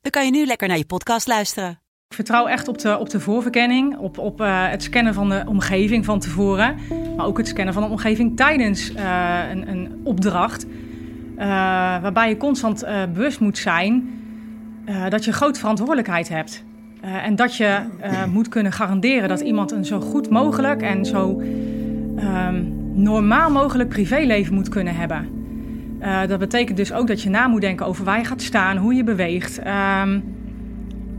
dan kan je nu lekker naar je podcast luisteren. Ik vertrouw echt op de, op de voorverkenning, op, op uh, het scannen van de omgeving van tevoren. Maar ook het scannen van de omgeving tijdens uh, een, een, opdracht. Uh, waarbij je constant bewust moet zijn dat je grote verantwoordelijkheid hebt. en dat je moet kunnen garanderen dat iemand een zo goed mogelijk en zo ehm, normaal mogelijk privéleven moet kunnen hebben. Uh, dat betekent dus ook dat je na moet denken over waar je gaat staan, hoe je beweegt, um,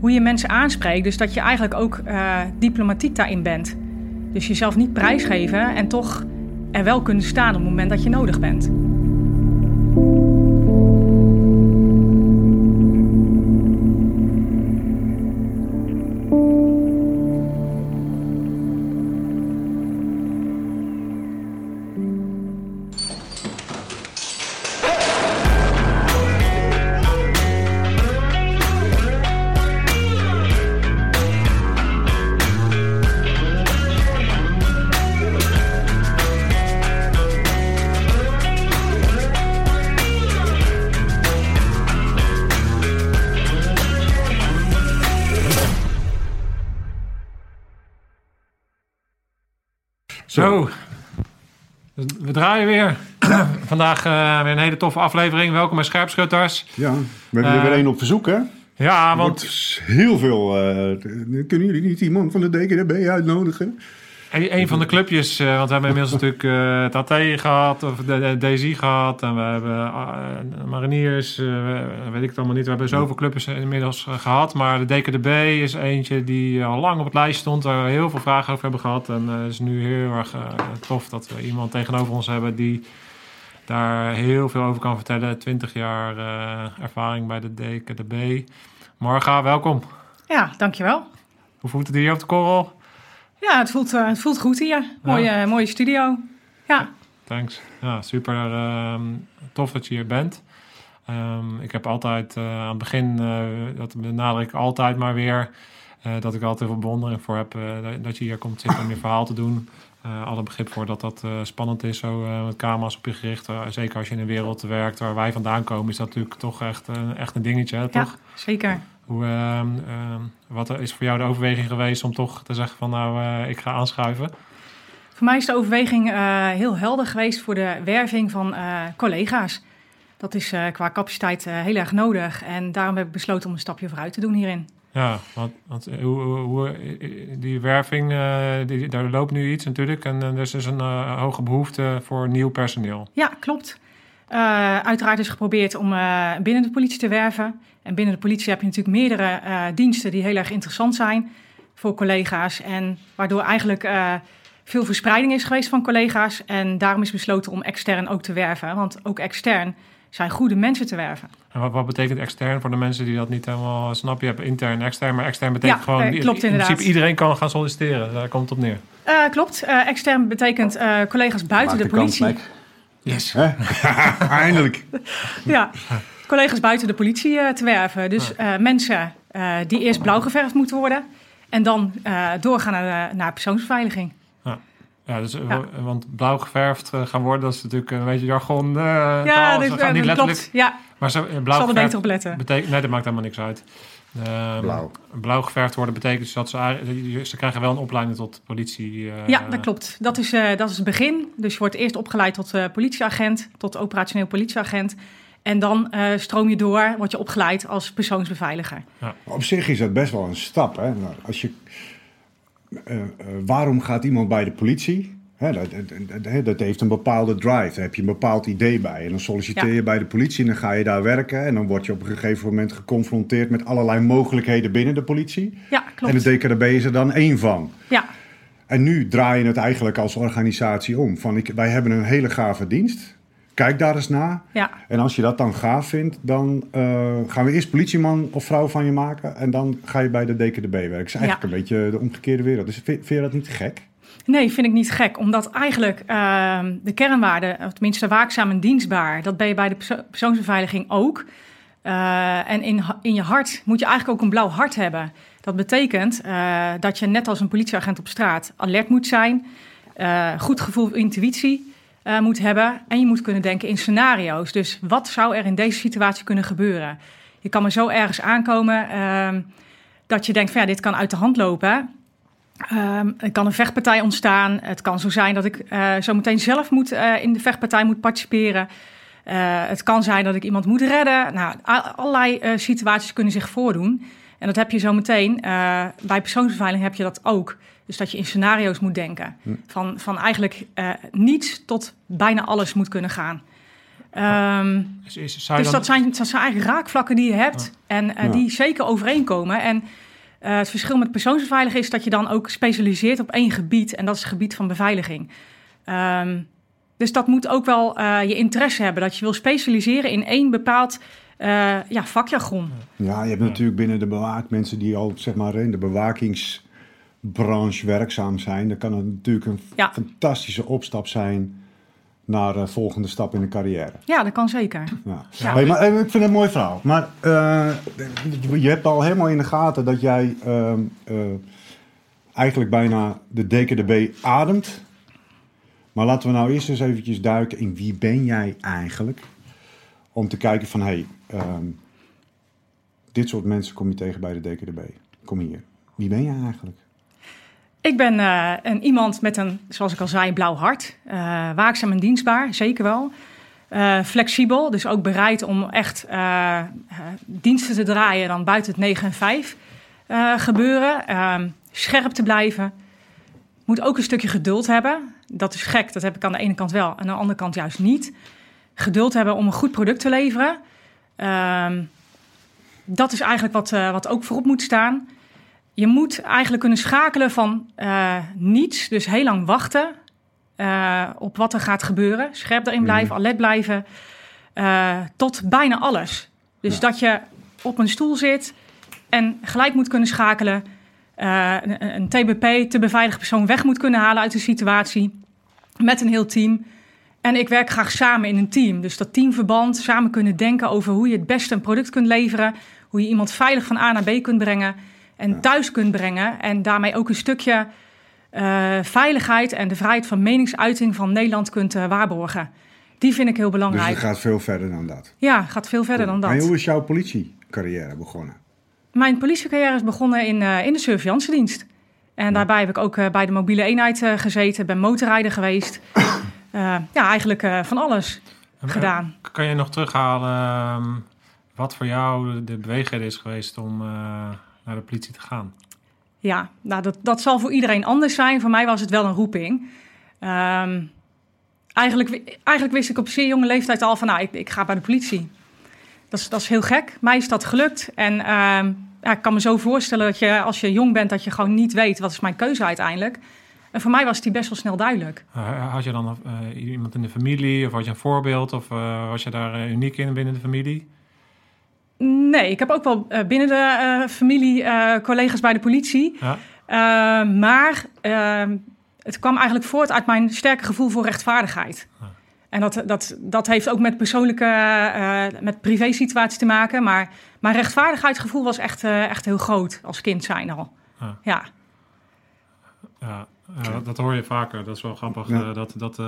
hoe je mensen aanspreekt. Dus dat je eigenlijk ook uh, diplomatiek daarin bent. Dus jezelf niet prijsgeven en toch er wel kunnen staan op het moment dat je nodig bent. Zo, we draaien weer. Vandaag uh, weer een hele toffe aflevering. Welkom bij Scherpschutters. Ja, we hebben er Uh, weer één op verzoek, hè? Ja, Er want wordt heel veel... eh, kunnen jullie niet iemand van de DKDB uitnodigen? Een, een van de clubjes, eh, want we hebben inmiddels natuurlijk eh het AT gehad, of de, de DZ gehad, en we hebben uh, Mariniers, uh, weet ik het allemaal niet. We hebben zoveel clubjes inmiddels uh, gehad, maar de DKDB is eentje die al lang op het lijst stond, waar we heel veel vragen over hebben gehad. En uh, het is nu heel erg uh, tof dat we iemand tegenover ons hebben die daar heel veel over kan vertellen. 20 jaar uh, ervaring bij de DKDB. Marga, welkom. Ja, dankjewel. Hoe voelt het hier op de korrel? Ja, het voelt, uh, het voelt goed hier. Mooie, mooie studio. Ja. Thanks. Ja, super uh, tof dat je hier bent. Um, ik heb altijd uh, aan het begin, uh, dat benadruk ik altijd maar weer, uh, dat ik altijd veel bewondering voor heb dat je hier komt zitten om je verhaal te doen. alle begrip voor dat dat spannend is, zo met camera's op je gericht. zeker als je in een wereld werkt waar wij vandaan komen, is dat natuurlijk toch echt, echt een dingetje, hè, toch? Ja, zeker. Hoe, uh, uh, wat is voor jou de overweging geweest om toch te zeggen van nou, uh, ik ga aanschuiven? Voor mij is de overweging uh, heel helder geweest voor de werving van uh, collega's. Dat is qua capaciteit heel erg nodig en daarom heb ik besloten om een stapje vooruit te doen hierin. Ja, want, want hoe, hoe, die werving, die, daar loopt nu iets natuurlijk en er is dus een hoge behoefte voor nieuw personeel. Ja, klopt. Uh, uiteraard is geprobeerd om binnen de politie te werven. En binnen de politie heb je natuurlijk meerdere uh, diensten die heel erg interessant zijn voor collega's. En waardoor eigenlijk veel verspreiding is geweest van collega's. En daarom is besloten om extern ook te werven. Want ook extern zijn goede mensen te werven. En wat, wat betekent extern voor de mensen die dat niet helemaal snappen? Je hebt intern en extern, maar extern betekent ja, gewoon... klopt in principe iedereen kan gaan solliciteren, daar komt het op neer. klopt, extern betekent collega's buiten Maak de politie. Kans, Yes. Eindelijk. ja, collega's buiten de politie uh, te werven. Dus uh, mensen uh, die eerst blauw geverfd moeten worden en dan doorgaan naar, naar persoonsbeveiliging. Ja. Ja, dus, ja. want blauw geverfd gaan worden, dat is natuurlijk een beetje jargon. ja, Ze gaan niet letterlijk. Klopt, ja. Maar zo, blauw zal er beter op letten. Betekent, nee, dat maakt helemaal niks uit. Um, blauw. blauw geverfd worden betekent dus dat ze, ze krijgen wel een opleiding tot politie. Uh, ja, dat klopt. Dat is, uh, dat is het begin. Dus je wordt eerst opgeleid tot uh, politieagent, tot operationeel politieagent. En dan stroom je door, word je opgeleid als persoonsbeveiliger. Ja. Op zich is dat best wel een stap. Hè? Nou, als je, waarom gaat iemand bij de politie? Hè, dat, dat, dat, heeft een bepaalde drive. Daar heb je een bepaald idee bij. En dan solliciteer je ja. bij de politie en dan ga je daar werken. En dan word je op een gegeven moment geconfronteerd met allerlei mogelijkheden binnen de politie. Ja, klopt. En de DKDB is er dan één van. Ja. En nu draai je het eigenlijk als organisatie om. Van ik, wij hebben een hele gave dienst. Kijk daar eens naar. Ja. En als je dat dan gaaf vindt, dan eh, gaan we eerst politieman of vrouw van je maken. En dan ga je bij de DKDB werken. Dat is eigenlijk Ja. een beetje de omgekeerde wereld. Dus vind, vind je dat niet gek? Nee, vind ik niet gek. Omdat eigenlijk ehm, de kernwaarden, of tenminste waakzaam en dienstbaar, dat ben je bij de perso- persoonsbeveiliging ook. Eh, en in, in je hart moet je eigenlijk ook een blauw hart hebben. Dat betekent eh, dat je net als een politieagent op straat alert moet zijn, goed gevoel intuïtie eh, moet hebben en je moet kunnen denken in scenario's. Dus wat zou er in deze situatie kunnen gebeuren? Je kan er zo ergens aankomen ehm, dat je denkt van ja, dit kan uit de hand lopen. Ehm, er kan een vechtpartij ontstaan. Het kan zo zijn dat ik eh zo meteen zelf moet, eh, in de vechtpartij moet participeren. Het kan zijn dat ik iemand moet redden. Nou, allerlei situaties kunnen zich voordoen. En dat heb je zo meteen. bij persoonsbeveiliging heb je dat ook. Dus dat je in scenario's moet denken. Van, van eigenlijk eh, niets tot bijna alles moet kunnen gaan. Ehm, Is, is, zou je dus dan- dat zijn, dat zijn eigenlijk raakvlakken die je hebt en eh, Ja. die zeker overeenkomen. En eh, het verschil met persoonsbeveiliging is dat je dan ook specialiseert op één gebied. En dat is het gebied van beveiliging. Ehm, dus dat moet ook wel eh, je interesse hebben. Dat je wil specialiseren in één bepaald eh, ja, vakjargon. Ja, je hebt natuurlijk binnen de bewaak mensen die al zeg maar, in de bewakingsbranche werkzaam zijn. Dan kan het natuurlijk een Ja. fantastische opstap zijn naar de volgende stap in de carrière. Ja, dat kan zeker. Ja. Ja. Hey, maar, eh, ik vind het een mooi verhaal. Maar eh, je hebt al helemaal in de gaten dat jij ehm, eh, eigenlijk bijna de DKDB ademt. Maar laten we nou eerst eens eventjes duiken in wie ben jij eigenlijk? Om te kijken van, hé, hey, ehm, dit soort mensen kom je tegen bij de DKDB. Kom hier. Wie ben jij eigenlijk? Ik ben eh, een, iemand met een, zoals ik al zei, blauw hart. Eh, waakzaam en dienstbaar, zeker wel. Eh, flexibel, dus ook bereid om echt diensten te draaien dan buiten het 9 en 5 eh, gebeuren. Ehm, scherp te blijven. Moet ook een stukje geduld hebben. Dat is gek, dat heb ik aan de ene kant wel, aan de andere kant juist niet. Geduld hebben om een goed product te leveren. Ehm, dat is eigenlijk wat, wat ook voorop moet staan. Je moet eigenlijk kunnen schakelen van eh, niets, dus heel lang wachten eh, op wat er gaat gebeuren. Scherp erin blijven, alert blijven, eh, tot bijna alles. Dus Ja. dat je op een stoel zit en gelijk moet kunnen schakelen. een, een TBP, te beveiligde persoon, weg moet kunnen halen uit de situatie. Met een heel team. En ik werk graag samen in een team. Dus dat teamverband, samen kunnen denken over hoe je het beste een product kunt leveren. Hoe je iemand veilig van A naar B kunt brengen. En thuis kunt brengen. En daarmee ook een stukje eh, veiligheid en de vrijheid van meningsuiting van Nederland kunt eh, waarborgen. Die vind ik heel Dus belangrijk. het gaat veel verder dan dat. Ja, gaat veel verder dan En dat. hoe is jouw politiecarrière begonnen? Mijn politiecarrière is begonnen in, eh, in de surveillantiedienst. En daarbij heb ik ook eh, bij de mobiele eenheid gezeten, ben motorrijder geweest. Eh, ja, eigenlijk eh, van alles gedaan. Kan je nog terughalen ehm, wat voor jou de beweging is geweest om eh, naar de politie te gaan? Ja, nou, dat, dat zal voor iedereen anders zijn. Voor mij was het wel een roeping. Ehm, eigenlijk, eigenlijk wist ik op zeer jonge leeftijd al van, nou, ik, ik ga bij de politie. Dat is, dat is heel gek. Mij is dat gelukt. En ehm, ja, ik kan me zo voorstellen dat je, als je jong bent, dat je gewoon niet weet, wat is mijn keuze uiteindelijk. En voor mij was die best wel snel duidelijk. Eh, had je dan eh, iemand in de familie of had je een voorbeeld of eh, was je daar uniek in binnen de familie? Nee, ik heb ook wel eh, binnen de eh, familie eh, collega's bij de politie. Ja. Maar eh, het kwam eigenlijk voort uit mijn sterke gevoel voor rechtvaardigheid. En dat, dat, dat heeft ook met persoonlijke, met privé-situatie te maken. Maar mijn rechtvaardigheidsgevoel was echt, echt heel groot als kind zijn al. Ja. Ja, Ja, ja, dat, hoor je vaker. Dat is wel grappig. Ja. eh, dat, dat, eh,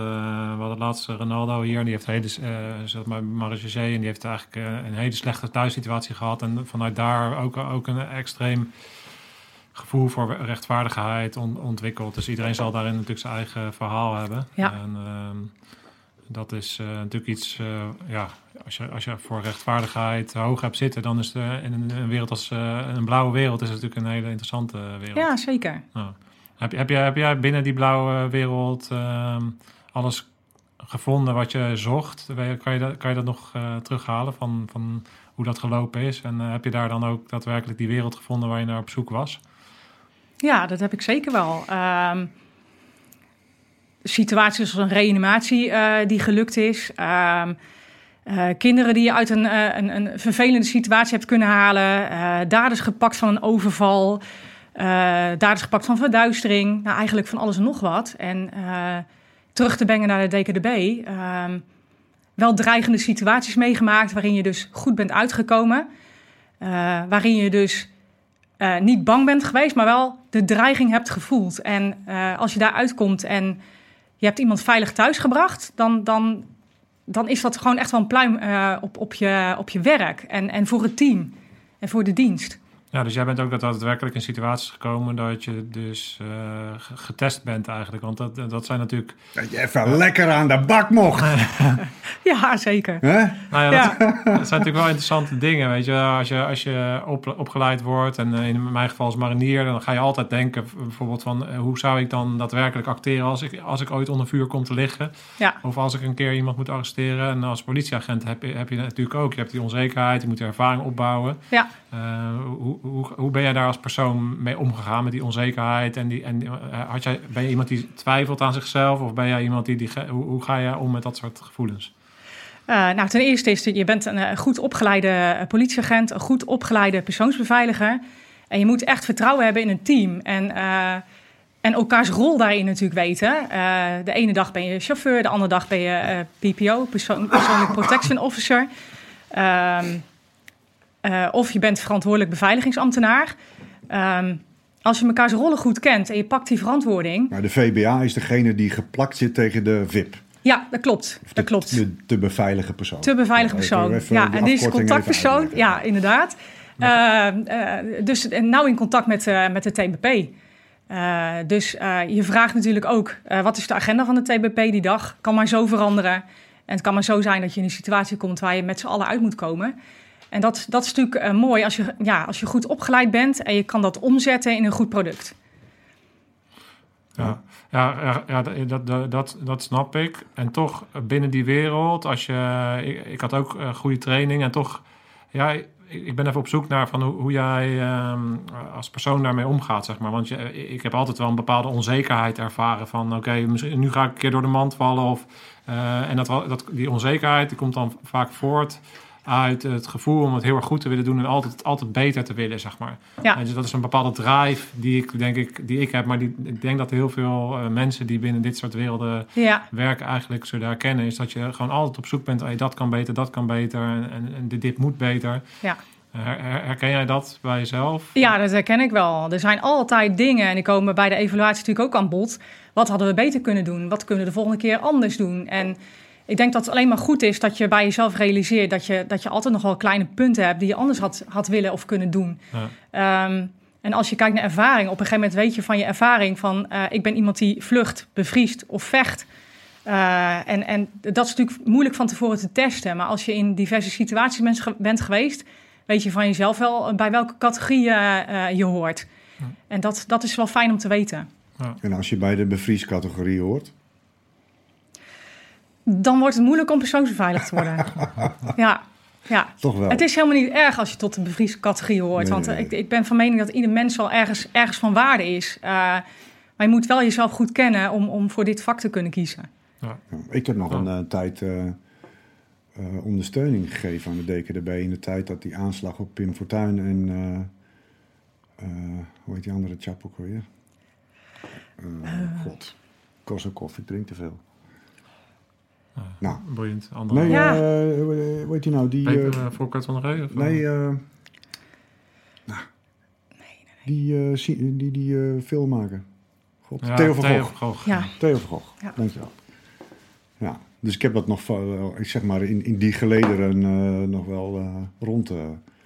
we hadden laatst Ronaldo hier. Die heeft een hele, eh zeg maar. En die heeft eigenlijk eh, een hele slechte thuissituatie gehad. En vanuit daar ook, ook een extreem gevoel voor rechtvaardigheid on- ontwikkeld. Dus iedereen zal daarin natuurlijk zijn eigen verhaal hebben. Ja. En ehm, dat is eh, natuurlijk iets, eh, ja, als je, als je voor rechtvaardigheid hoog hebt zitten, dan is het in een, wereld als eh, een blauwe wereld is het natuurlijk een hele interessante wereld. ja zeker. Ja. Heb, heb, jij, heb binnen die blauwe wereld ehm, alles gevonden wat je zocht? Kan je dat, kan je dat nog eh, terughalen van, van hoe dat gelopen is? En eh, heb je daar dan ook daadwerkelijk die wereld gevonden waar je naar op zoek was? Ja, dat heb ik zeker wel. Ehm, situaties zoals een reanimatie eh, die gelukt is. Ehm, eh, kinderen die je uit een, een, een, vervelende situatie hebt kunnen halen. Uh, daders gepakt van een overval. Daders gepakt van verduistering. Nou, eigenlijk van alles en nog wat. En terug te brengen naar de DKDB. Ehm, wel dreigende situaties meegemaakt waarin je dus goed bent uitgekomen. waarin je dus niet bang bent geweest, maar wel de dreiging hebt gevoeld. En als je daar uitkomt en je hebt iemand veilig thuisgebracht, dan, dan, dan is dat gewoon echt wel een pluim op, op, je, op je werk en, en voor het team en voor de dienst. Ja, dus jij bent ook daadwerkelijk in situaties gekomen dat je dus uh, getest bent eigenlijk. Want dat, dat zijn natuurlijk... Dat je even lekker aan de bak mocht. ja, zeker. Huh? Nou ja, dat, dat, zijn natuurlijk wel interessante dingen, weet je. Als je, als je op, opgeleid wordt, en eh, in mijn geval als marinier... dan ga je altijd denken bijvoorbeeld van... Hoe zou ik dan daadwerkelijk acteren als ik, als ik ooit onder vuur kom te liggen? Ja. Of als ik een keer iemand moet arresteren. En als politieagent heb je, heb je natuurlijk ook... je hebt die onzekerheid, je moet ervaring opbouwen. Ja. Hoe, hoe, hoe ben jij daar als persoon mee omgegaan met die onzekerheid? En die, en, uh, had jij, ben je iemand die twijfelt aan zichzelf? Of ben jij iemand die, die hoe, hoe ga je om met dat soort gevoelens? Uh, nou, ten eerste is je bent een, goed opgeleide politieagent, een goed opgeleide persoonsbeveiliger. En je moet echt vertrouwen hebben in een team. En, en elkaars rol daarin natuurlijk weten. De ene dag ben je chauffeur, de andere dag ben je PPO, persoon, Persoonlijk Protection Officer. Ehm, uh, of je bent verantwoordelijk beveiligingsambtenaar. Um, als je mekaars rollen goed kent en je pakt die verantwoording. Maar de VBA is degene die geplakt zit tegen de VIP. Ja, dat klopt. Of dat klopt. De, te beveiligen persoon. Te beveiligen persoon. Ja, en die is contactpersoon. Ja, inderdaad. Uh, uh, dus nauw in contact met, uh, met de TBP. dus je vraagt natuurlijk ook, wat is de agenda van de TBP die dag? Kan maar zo veranderen. En het kan maar zo zijn dat je in een situatie komt waar je met z'n allen uit moet komen. En dat, dat is natuurlijk uh, mooi als je, ja, als je goed opgeleid bent en je kan dat omzetten in een goed product. Ja, ja, ja, dat, dat, dat, snap ik. En toch binnen die wereld, als je, ik, ik had ook goede training en toch, ja, ik ben even op zoek naar van hoe, hoe jij um, als persoon daarmee omgaat, zeg maar. Want je, ik heb altijd wel een bepaalde onzekerheid ervaren van, oké, nu ga ik een keer door de mand vallen of, en dat, dat, die onzekerheid die komt dan vaak voort uit het gevoel om het heel erg goed te willen doen en altijd, altijd beter te willen, zeg maar. Ja. En dus dat is een bepaalde drive die ik denk ik, die ik heb, maar die, ik denk dat heel veel uh, mensen die binnen dit soort werelden ja. werken eigenlijk zullen herkennen, is dat je gewoon altijd op zoek bent, hey, dat kan beter, dat kan beter en, en, dit, dit moet beter. Ja. Her, herken jij dat bij jezelf? Ja, dat herken ik wel. Er zijn altijd dingen en die komen bij de evaluatie natuurlijk ook aan bod. Wat hadden we beter kunnen doen? Wat kunnen we de volgende keer anders doen? En ik denk dat het alleen maar goed is dat je bij jezelf realiseert dat je, dat je altijd nog wel kleine punten hebt die je anders had, had willen of kunnen doen. Ja. Um, en als je kijkt naar ervaring, op een gegeven moment weet je van je ervaring van uh, ik ben iemand die vlucht, bevriest of vecht. Uh, en, en dat is natuurlijk moeilijk van tevoren te testen. Maar als je in diverse situaties bent, bent geweest, weet je van jezelf wel bij welke categorie uh, je hoort. Ja. En dat, dat is wel fijn om te weten. Ja. En als je bij de bevriescategorie hoort? Dan wordt het moeilijk om persoonsbeveiligd te worden. ja, ja. Toch wel. Het is helemaal niet erg als je tot de bevriescategorie hoort. Nee, want nee, ik, ik, ben van mening dat ieder mens wel ergens, ergens van waarde is. Uh, maar je moet wel jezelf goed kennen om, om voor dit vak te kunnen kiezen. Ja. Ik heb nog een uh, tijd uh, ondersteuning gegeven aan de DKDB... in de tijd dat die aanslag op Pim Fortuyn en... hoe heet die andere chap ook alweer? God, ik drink te veel. Ah, Nou. Boeiend. Andere. Nee, Ja. uh, hoe heet die nou? Die, Peper uh, uh, Volkert van der? Of, nee, uh, nou, die, uh, die, die, die uh, filmmaker. God, ja, Theo van Theo Gogh. van Gogh. Ja. Theo van Gogh, Ja. dankjewel. Ja, dus ik heb dat nog, ik zeg maar, in, in die gelederen uh, nog wel uh, rond uh,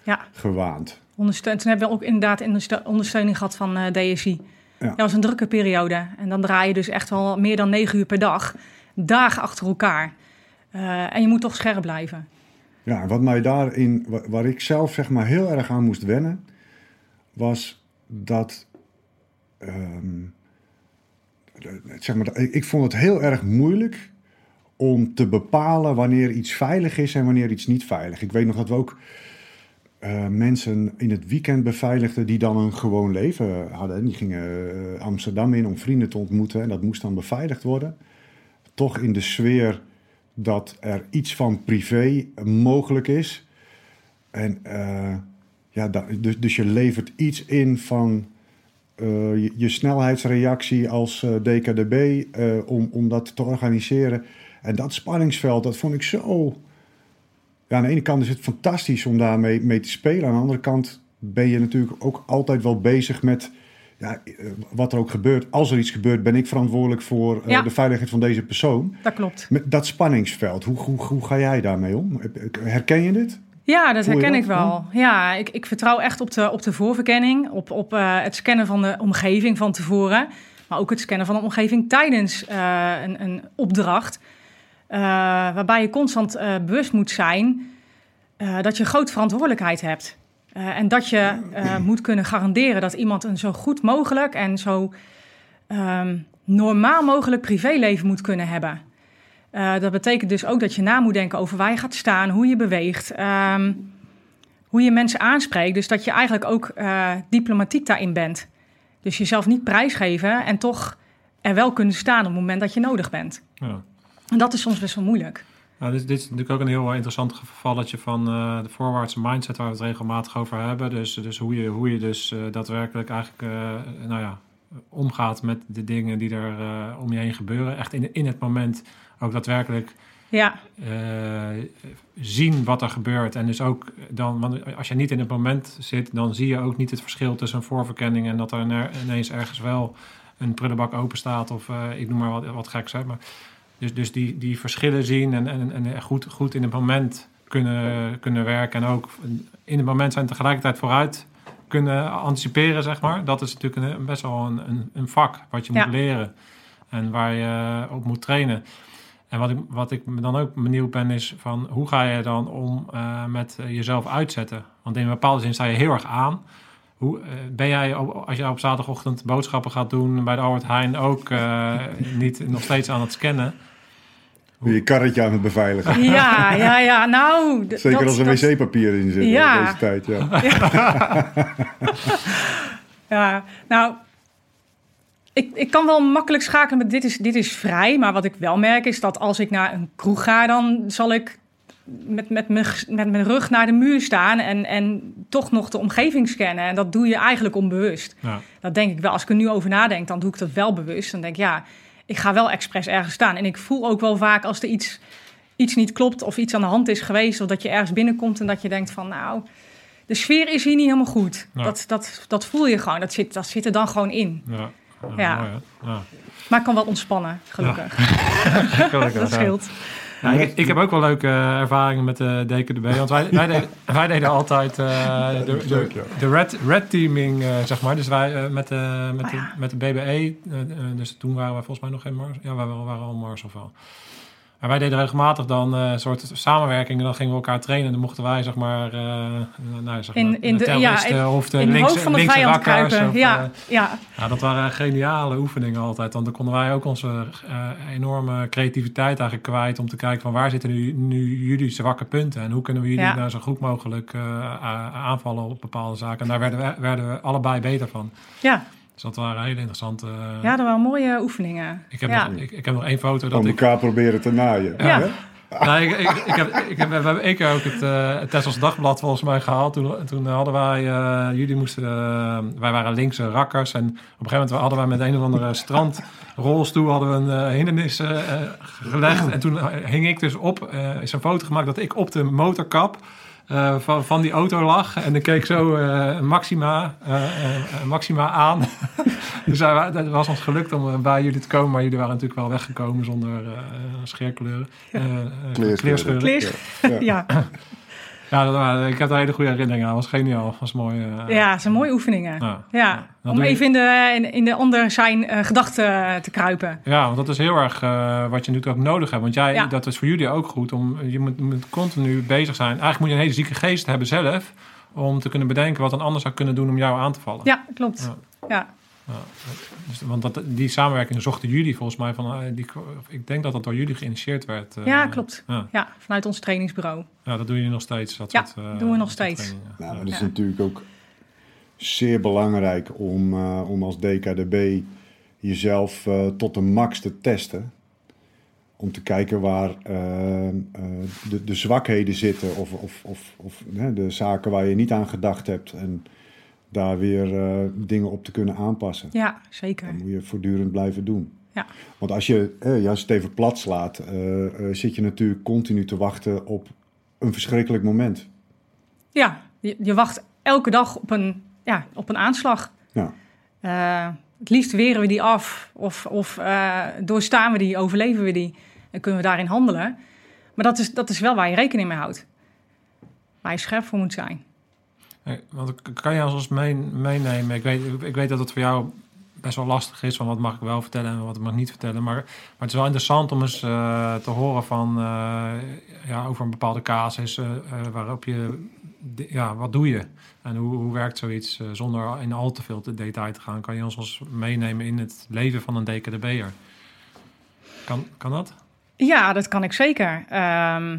Ja. gewaand. Ondersteun, toen hebben we ook inderdaad onderste- ondersteuning gehad van uh, DSI. Ja. Dat was een drukke periode. En dan draai je dus echt wel meer dan negen uur per dag. Dagen achter elkaar. Uh, en je moet toch scherp blijven. Ja, wat mij daarin, wa- waar ik zelf zeg maar heel erg aan moest wennen, was dat, ehm, zeg maar, ik vond het heel erg moeilijk om te bepalen wanneer iets veilig is en wanneer iets niet veilig. Ik weet nog dat we ook eh, mensen in het weekend beveiligde die dan een gewoon leven hadden. Die gingen eh, Amsterdam in om vrienden te ontmoeten en dat moest dan beveiligd worden. Toch in de sfeer dat er iets van privé mogelijk is. En eh, ja, dus, dus je levert iets in van eh, je, snelheidsreactie als eh, DKDB om, om dat te organiseren. En dat spanningsveld, dat vond ik zo. Ja, aan de ene kant is het fantastisch om daarmee mee te spelen. Aan de andere kant ben je natuurlijk ook altijd wel bezig met ja, eh, wat er ook gebeurt. Als er iets gebeurt, ben ik verantwoordelijk voor eh, Ja. de veiligheid van deze persoon. Dat klopt. Met dat spanningsveld, hoe, hoe, hoe ga jij daarmee om? Herken je dit? Ja, dat herken dat? ik wel. Ja, ik, ik vertrouw echt op de, op de voorverkenning, op, op eh, het scannen van de omgeving van tevoren, maar ook het scannen van de omgeving tijdens een, een opdracht, waarbij je constant bewust moet zijn dat je grote verantwoordelijkheid hebt. Eh, en dat je eh, moet kunnen garanderen dat iemand een zo goed mogelijk en zo ehm, normaal mogelijk privéleven moet kunnen hebben. Eh, dat betekent dus ook dat je na moet denken over waar je gaat staan, hoe je beweegt, ehm, hoe je mensen aanspreekt. Dus dat je eigenlijk ook diplomatiek daarin bent. Dus jezelf niet prijsgeven en toch er wel kunnen staan op het moment dat je nodig bent. Ja. En dat is soms best wel moeilijk. Nou, dit, dit is natuurlijk ook een heel interessant gevalletje van eh, de voorwaartse mindset waar we het regelmatig over hebben. Dus, dus hoe, je, hoe je dus eh, daadwerkelijk eigenlijk eh, nou ja, omgaat met de dingen die er om je heen gebeuren. Echt in, in het moment ook daadwerkelijk Ja, zien wat er gebeurt. En dus ook dan, want als je niet in het moment zit, dan zie je ook niet het verschil tussen een voorverkenning en dat er ine- ineens ergens wel een prullenbak open staat of ik noem maar wat, wat geks. Hè? Maar dus, dus die, die verschillen zien en, en, en goed, goed in het moment kunnen, kunnen werken. En ook in het moment zijn tegelijkertijd vooruit kunnen anticiperen, zeg maar. Dat is natuurlijk een, best wel een, een, een vak wat je Ja. moet leren. En waar je op moet trainen. En wat ik, wat ik dan ook benieuwd ben, is van hoe ga je dan om eh, met eh, jezelf uitzetten? Want in een bepaalde zin sta je heel erg aan. Hoe, eh, ben jij, op- als jij op zaterdagochtend boodschappen gaat doen bij de Albert Heijn, ook eh, niet nog steeds aan het scannen? Je karretje aan het beveiligen. ja, ja, ja. Nou, Zeker dat- als er dat- wc-papier in zit Ja. in deze tijd. Ja. Ja, nou, ik, ik kan wel makkelijk schakelen met dit is, dit is vrij. Maar wat ik wel merk is dat als ik naar een kroeg ga, dan zal ik met, met, mijn, met mijn rug naar de muur staan en, en toch nog de omgeving scannen. En dat doe je eigenlijk onbewust. Ja. Dat denk ik wel. Als ik er nu over nadenk, dan doe ik dat wel bewust. Dan denk ik, ja, ik ga wel expres ergens staan. En ik voel ook wel vaak als er iets, iets niet klopt of iets aan de hand is geweest... of dat je ergens binnenkomt en dat je denkt van, nou, de sfeer is hier niet helemaal goed. Ja. Dat, dat, dat voel je gewoon. Dat zit, dat zit er dan gewoon in. Ja, ja, Ja. mooi, hè? ja. Maar ik kan wel ontspannen, gelukkig. Gelukkig, dat scheelt. Ja, ik, ik heb ook wel leuke eh, ervaringen met de DKDB. Want wij, wij, deden, wij deden altijd eh, de, red, red teaming, eh, zeg maar. Dus wij eh, met, de, met, Oh, de, met de BBE, eh, eh, dus toen waren we volgens mij nog geen Mars. Ja, wij waren, waren al Mars of wel. Maar wij deden regelmatig dan eh, een soort samenwerking. En dan gingen we elkaar trainen. Dan mochten wij, zeg maar, eh nou, zeg maar In- in de- ja, in- of de In het linkse, hoofd van de vijand rakkers kruipen. of, ja, eh, ja, ja, dat waren geniale oefeningen altijd. Want dan konden wij ook onze eh, enorme creativiteit eigenlijk kwijt... om te kijken van waar zitten nu, nu jullie zwakke punten... en hoe kunnen we jullie Ja. nou zo goed mogelijk eh, aanvallen op bepaalde zaken. En daar werden we, werden we allebei beter van. ja. Dus dat waren hele interessante... eh, ja, dat waren mooie oefeningen. ik, heb ja. nog, ik, ik heb nog één foto dat Om ik... elkaar proberen te naaien. Ja. hè? Nee, ik, ik, ik heb, ik heb, we hebben één keer ook het, eh het Tessels Dagblad volgens mij gehaald. Toen, toen hadden wij, eh, jullie moesten, eh, wij waren linkse rakkers. En op een gegeven moment hadden wij met een of andere strandrolstoel hadden we een eh, hindernis gelegd. En toen hing ik dus op, eh, is een foto gemaakt dat ik op de motorkap eh, van, van die auto lag. En ik keek zo eh, Maxima, eh, Maxima aan. dus het was ons gelukt om bij jullie te komen. Maar jullie waren natuurlijk wel weggekomen zonder eh, scheerkleuren. eh, eh, Kleerscheuren. kleerscheuren. Kleers- Ja. ja. Dat waren, ik heb daar hele goede herinneringen aan. was geniaal. was mooi. eh, ja, het zijn mooie oefeningen. Ja. Om even in de, in, in de ander zijn eh, gedachten te kruipen. Ja, want dat is heel erg eh, wat je natuurlijk ook nodig hebt. Want jij, Ja. dat is voor jullie ook goed. Om, je moet, moet continu bezig zijn. Eigenlijk moet je een hele zieke geest hebben zelf. Om te kunnen bedenken wat een ander zou kunnen doen om jou aan te vallen. Ja, klopt. Ja. Ja. Ja, dus, want dat, die samenwerking zochten jullie volgens mij van. eh, Die, ik denk dat dat door jullie geïnitieerd werd. eh, ja, klopt. Ja. Ja, vanuit ons trainingsbureau. ja, dat doen jullie nog steeds. Dat Ja, soort, eh, doen we nog steeds. Nou, maar Ja. dat is natuurlijk ook zeer belangrijk om, eh, om als DKDB jezelf eh, tot de max te testen. Om te kijken waar de, de zwakheden zitten of, of, of, of hè, de zaken waar je niet aan gedacht hebt. En daar weer eh, dingen op te kunnen aanpassen. Ja, zeker. Dat moet je voortdurend blijven doen. Ja. Want als je, eh, als je het even plat slaat, eh, eh, zit je natuurlijk continu te wachten op een verschrikkelijk moment. Ja, je, je wacht elke dag op een, ja, op een aanslag. Ja. Het liefst weren we die af of, of doorstaan we die, overleven we die en kunnen we daarin handelen. Maar dat is, dat is wel waar je rekening mee houdt. Waar je scherp voor moet zijn. Hey, want kan je mee, meenemen? Ik weet, ik weet dat het voor jou best wel lastig is van wat mag ik wel vertellen en wat mag ik niet vertellen. Maar, maar het is wel interessant om eens eh, te horen van eh, ja, over een bepaalde casus eh, eh, waarop je ja, wat doe je en hoe, hoe werkt zoiets eh, zonder in al te veel detail te gaan. Kan je ons eens meenemen in het leven van een DKDB'er? Kan, kan dat? Ja, dat kan ik zeker. Ehm,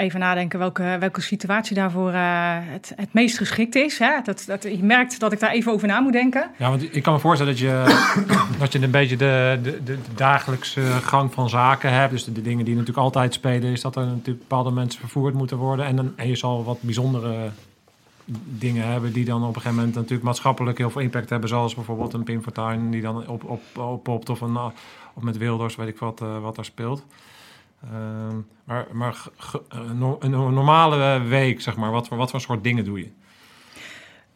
even nadenken welke, welke situatie daarvoor eh, het, het meest geschikt is. Hè? Dat, dat, je merkt dat ik daar even over na moet denken. Ja, want ik kan me voorstellen dat je, dat je een beetje de, de, de dagelijkse gang van zaken hebt. Dus de, de dingen die natuurlijk altijd spelen, is dat er natuurlijk bepaalde mensen vervoerd moeten worden. En, dan, en je zal wat bijzondere dingen hebben die dan op een gegeven moment natuurlijk maatschappelijk heel veel impact hebben. Zoals bijvoorbeeld een Pim Fortuyn die dan op, op, oppopt of, een, of met Wilders, weet ik wat, eh, wat er speelt. Ehm, maar ge- een no- een normale week, zeg maar, wat, wat voor soort dingen doe je?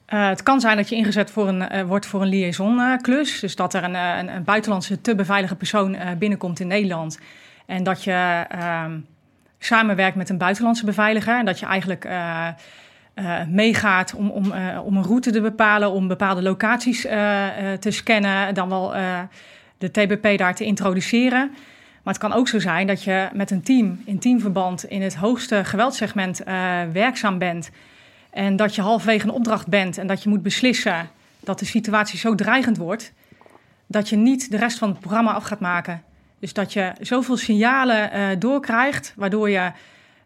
Eh, het kan zijn dat je ingezet voor een, eh, wordt voor een liaison-klus. dus dat er een, eh, een, een buitenlandse te beveilige persoon eh, binnenkomt in Nederland. En dat je ehm, samenwerkt met een buitenlandse beveiliger. En dat je eigenlijk eh, eh, meegaat om, om, eh, om een route te bepalen, om bepaalde locaties eh, eh, te scannen. Dan wel eh, de TBP daar te introduceren. Maar het kan ook zo zijn dat je met een team in teamverband in het hoogste geweldsegment eh, werkzaam bent. En dat je halverwege een opdracht bent en dat je moet beslissen dat de situatie zo dreigend wordt, dat je niet de rest van het programma af gaat maken. Dus dat je zoveel signalen eh, doorkrijgt, waardoor je